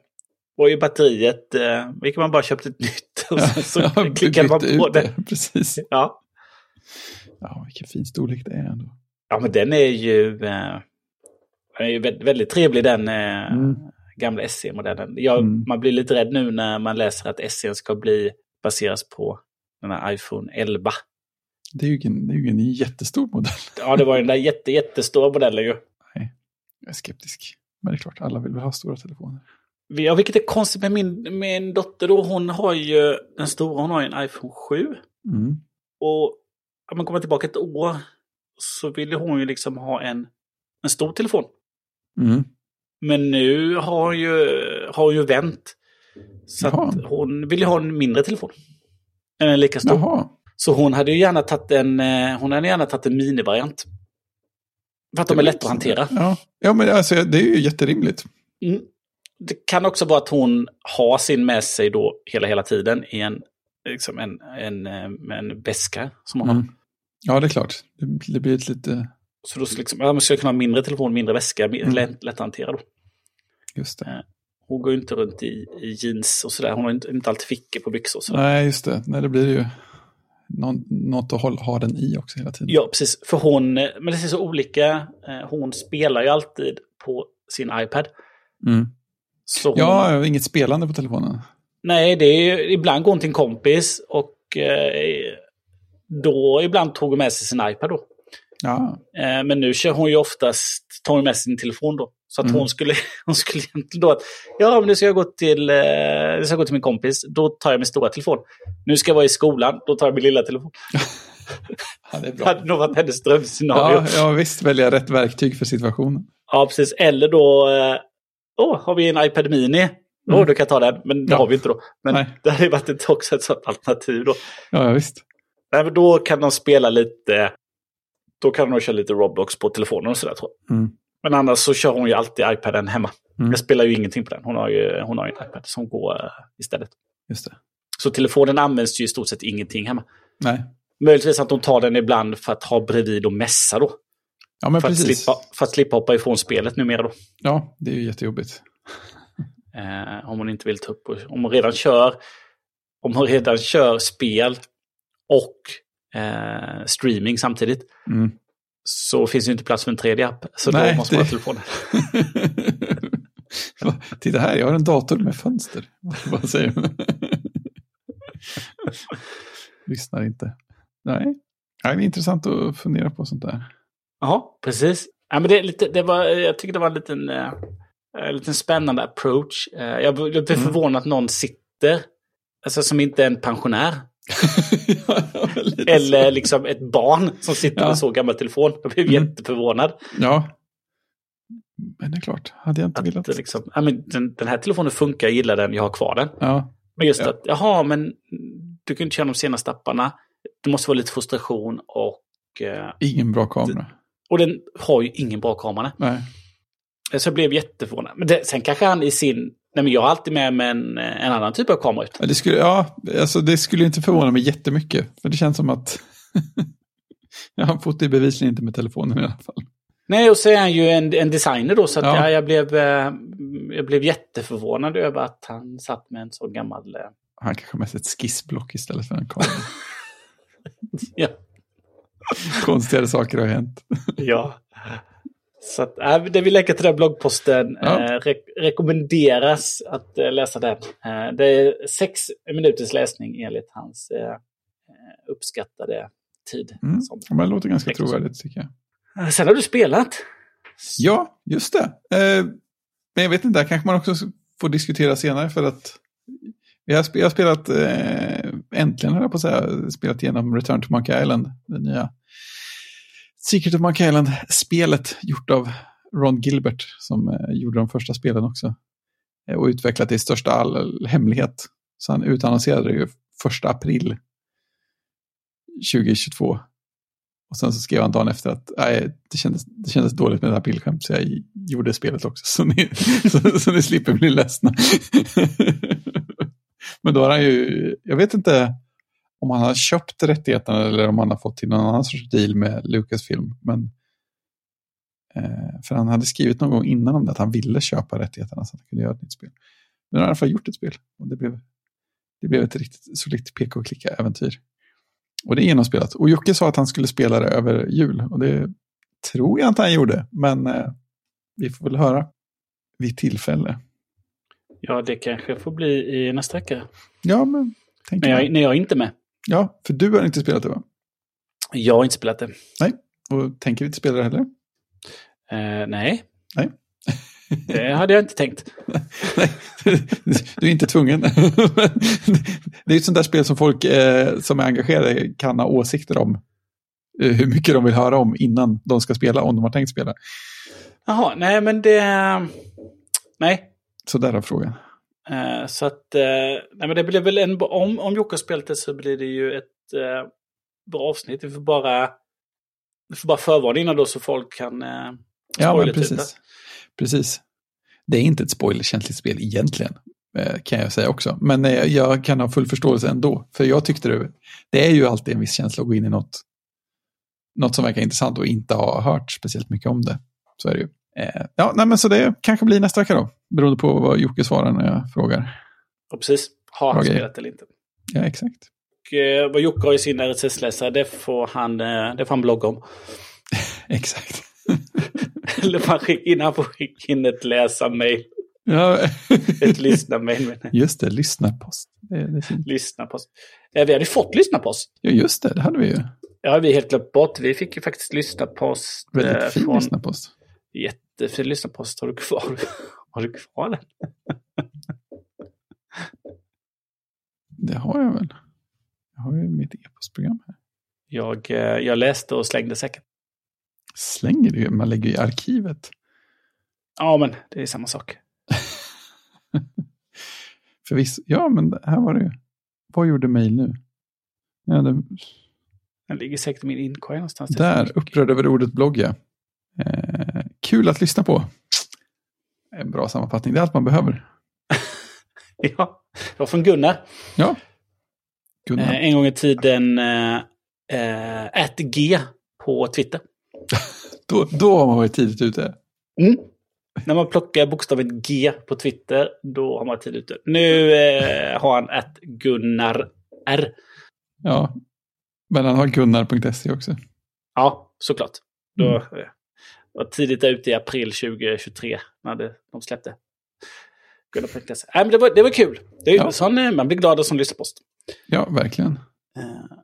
var ju batteriet, eh, vilket man bara köpte ett nytt och sen så ja, klickade man på det. det. Precis. Ja. Ja, vilken fin storlek det är ändå. Ja, men den är ju, eh, den är ju väldigt, väldigt trevlig den eh, mm. gamla SE-modellen. Mm. Man blir lite rädd nu när man läser att SE ska bli baseras på den här iPhone 11. Det är ju en, det är ju en jättestor modell. Ja, det var ju den där jätte, jättestora modellen ju. Nej, jag är skeptisk. Men det är klart, alla vill väl ha stora telefoner. Ja, vilket är konstigt med min, min dotter då. Hon har ju, den stora, hon har ju en iPhone 7. Mm. Och om man kommer tillbaka ett år så ville hon ju liksom ha en, en stor telefon. Mm. Men nu har hon ju, har hon ju vänt. Så att hon vill ju ha en mindre telefon. En lika stor. Jaha. Så hon hade ju gärna tagit en, eh, hon hade gärna tagit en minivariant. För att de är lätta att hantera. Ja, ja men alltså, det är ju jätterimligt. Mm. Det kan också vara att hon har sin med sig då hela, hela tiden i en, liksom en, en, eh, en väska som hon mm. har. Ja, det är klart. Det, det blir ett lite... Så då ska liksom, ja, man ska kunna ha mindre telefon, mindre väska, mm. lätt, lätt att hantera då. Just det. Eh, hon går ju inte runt i, i jeans och sådär. Hon har inte, inte alltid fickor på byxor. Så. Nej, just det. Nej, det blir ju någon, något att hålla, ha den i också hela tiden. Ja, precis. För hon, eh, men det är så olika. Eh, hon spelar ju alltid på sin iPad. Mm. Hon, ja, inget spelande på telefonen. Nej, det är ibland går hon till en kompis och eh, då ibland tog hon med sig sin iPad då. Ja. Eh, men nu kör hon ju oftast, tar hon med sin telefon då. Så att mm. hon skulle, hon skulle då att, ja men nu ska jag gå till, eh, ska gå till min kompis, då tar jag min stora telefon. Nu ska jag vara i skolan, då tar jag min lilla telefon. ja, det är bra. hade nog varit hennes drömscenario. Ja, ja, visst, välja rätt verktyg för situationen. Ja, precis. Eller då, åh, oh, har vi en iPad Mini? Åh, mm. oh, då kan jag ta den. Men det ja. har vi inte då. Men Nej. det hade varit ett, också ett sånt alternativ då. Ja, ja visst. Nej, men då kan de spela lite, då kan de köra lite Roblox på telefonen och sådär tror jag. Mm. Men annars så kör hon ju alltid iPaden hemma. Mm. Jag spelar ju ingenting på den. Hon har ju, hon har ju en iPad som går uh, istället. Just det. Så telefonen används ju i stort sett ingenting hemma. Nej. Möjligtvis att hon tar den ibland för att ha bredvid och mässa då. Ja, men för, precis. Att slippa, för att slippa hoppa ifrån spelet numera då. Ja, det är ju jättejobbigt. Eh, om hon inte vill ta upp, om hon redan kör, om hon redan kör spel och eh, streaming samtidigt. Mm. Så finns det inte plats för en tredje app. Så Nej, då måste man ha telefonen. Titta här, jag har en dator med fönster. Vad säger? Lyssnar inte. Nej. det är intressant att fundera på sånt där. Ja, precis. Ja, men det, lite, det var, jag tycker det var en liten, uh, en liten spännande approach. Uh, jag blev mm. förvånad att någon sitter, alltså som inte är en pensionär, Eller liksom ett barn som sitter ja. med så gammal telefon. Jag blev mm. jätteförvånad. Ja. Men det är klart, hade jag inte Att, velat. liksom, ja, men den, den här telefonen funkar, jag gillar den, jag har kvar den. Ja, Men just Ja. att, jaha, men du kan inte köra de senaste apparna. Det måste vara lite frustration och... eh, ingen bra kamera. Och den har ju ingen bra kamera. Nej. Så jag blev jätteförvånad. Men det, sen kanske han i sin... Nej men jag har alltid med mig en, en annan typ av kamera. Ja, det skulle, ja, alltså det skulle inte förvåna mig jättemycket. För det känns som att han fotar bevisligen inte med telefonen i alla fall. Nej, och så är han ju en, en designer då, så att Ja. ja. jag, blev, eh, jag blev jätteförvånad över att han satt med en så gammal... eh, Han kanske har med sig ett skissblock istället för en kamera. Ja. Konstigare saker har hänt. ja. Så att, äh, det vi lägger till den bloggposten Ja. eh, re rekommenderas att eh, läsa den. Eh, det är sex minuters läsning enligt hans uppskattade tid. Mm. Som- det låter ganska trovärdigt tycker jag. Sen har du spelat. Ja, just det. Men jag vet inte, där kanske man också får diskutera senare för att vi har, sp- jag har spelat, äntligen höll jag på att säga, spelat igenom Return to Monkey Island, det nya Secret of Monkey Island-spelet gjort av Ron Gilbert som eh, gjorde de första spelen också. Eh, och utvecklat det i största all hemlighet. Så han utannonserade det ju första april 2022. Och sen så skrev han dagen efter att nej, det, kändes, det kändes dåligt med det här aprilskämt så jag gjorde spelet också. Så ni, så, så ni slipper bli ledsna. Men då har han ju, jag vet inte om han har köpt rättigheterna eller om han har fått till någon annan sorts deal med Lucasfilm. Men, eh, för han hade skrivit någon gång innan om det att han ville köpa rättigheterna så att han kunde göra ett nytt spel. Men han har i alla fall gjort ett spel och det blev, det blev ett riktigt solitt peka-och-klicka-äventyr. Och det är genomspelat. Och Jocke sa att han skulle spela det över jul. Och det tror jag inte han gjorde. Men eh, vi får väl höra vid tillfälle. Ja, det kanske får bli i nästa vecka. Ja, men tänk När jag, när jag är inte med. Ja, för du har inte spelat det va? Jag har inte spelat det. Och tänker inte spela det heller? Eh, nej. Nej. Det hade jag inte tänkt. Nej, du är inte tvungen. det är ett sånt där spel som folk eh, som är engagerade kan ha åsikter om. Eh, hur mycket de vill höra om innan de ska spela, om de har tänkt spela. Jaha, nej men det... Nej. Så där är frågan. Eh, så att... Eh, nej men det blir väl en... Om, om Jocke spelat det så blir det ju ett eh, bra avsnitt. Vi får bara... Vi får bara förvarna innan då så folk kan... Eh, Ja, men typ precis. Precis. Det är inte ett spoilerkänsligt spel egentligen, eh, kan jag säga också. Men eh, jag kan ha full förståelse ändå. För jag tyckte det, det är ju alltid en viss känsla att gå in i något, något som verkar intressant och inte ha hört speciellt mycket om det. Så är det ju. Eh, Ja, nej, men så det kanske blir nästa vecka då. Beroende på vad Jocke svarar när jag frågar. Och precis. Har han spelat eller inte? Ja, exakt. Och, eh, vad Jocke har i sin RSS-läsare, det får han, eh, det får han blogga om. Exakt. Eller får han skicka in, han får skicka in ett läsarmail. Ja, Ett jag. just det, fint. Lyssnarpost. Eh, vi hade fått lyssnarpost. Ja, just det, det hade vi ju. Ja, vi helt glömt bort. Vi fick ju faktiskt lyssnarpost. eh, Väldigt fin från... lyssnarpost. Jättefin lyssnarpost. Har du kvar, har du kvar den? Det har jag väl. Jag har ju mitt e-postprogram här. Jag, eh, jag läste och slängde säkert. Slänger du man lägger ju i arkivet. Ja, men det är samma sak. Förvisso, ja men här var det ju. Vad gjorde mail nu? Ja, det, Den ligger säkert i min inkorg någonstans. där, upprörd över ordet blogg ja. Eh, kul att lyssna på. En bra sammanfattning, det är allt man behöver. Ja, det var från Gunnar. Ja. Gunnar. Eh, en gång i tiden eh, eh, G på Twitter. Då, då har man varit tidigt ute. Mm. När man plockar bokstaven G på Twitter, då har man tidigt ute. Nu eh, har han att Gunnar R. Ja. Men han har gunnar.se också. Ja, såklart. Då Mm. Var tidigt ute i april 2023 när det, de släppte. Nej, men det var, det var kul. Det är, Ja. sån, eh, man blir glad av som lyssnar på oss. Ja, verkligen. Eh,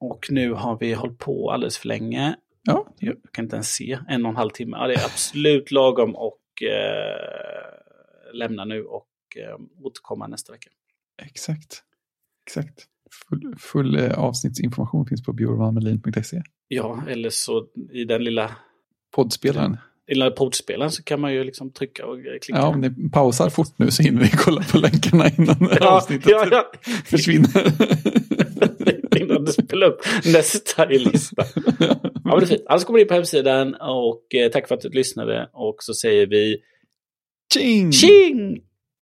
och nu har vi hållit på alldeles för länge. Ja, Jag kan inte ens se. En och en halv timme. Ja, det är absolut lagom och eh, lämna nu och eh, återkomma nästa vecka. exakt. Exakt. Full, full avsnittsinformation finns på bjurvanmelin.se. Ja, eller så i den lilla... Poddspelaren. i poddspelaren så kan man ju liksom trycka och klicka. Ja, om ni pausar fort nu så hinner vi kolla på länkarna innan Ja, avsnittet ja, ja. försvinner. Innan du spelar upp nästa i listan. Ja, men det är fint. Alltså kommer in på hemsidan och eh, tack för att du lyssnade. Och så säger vi Tjing! tjing!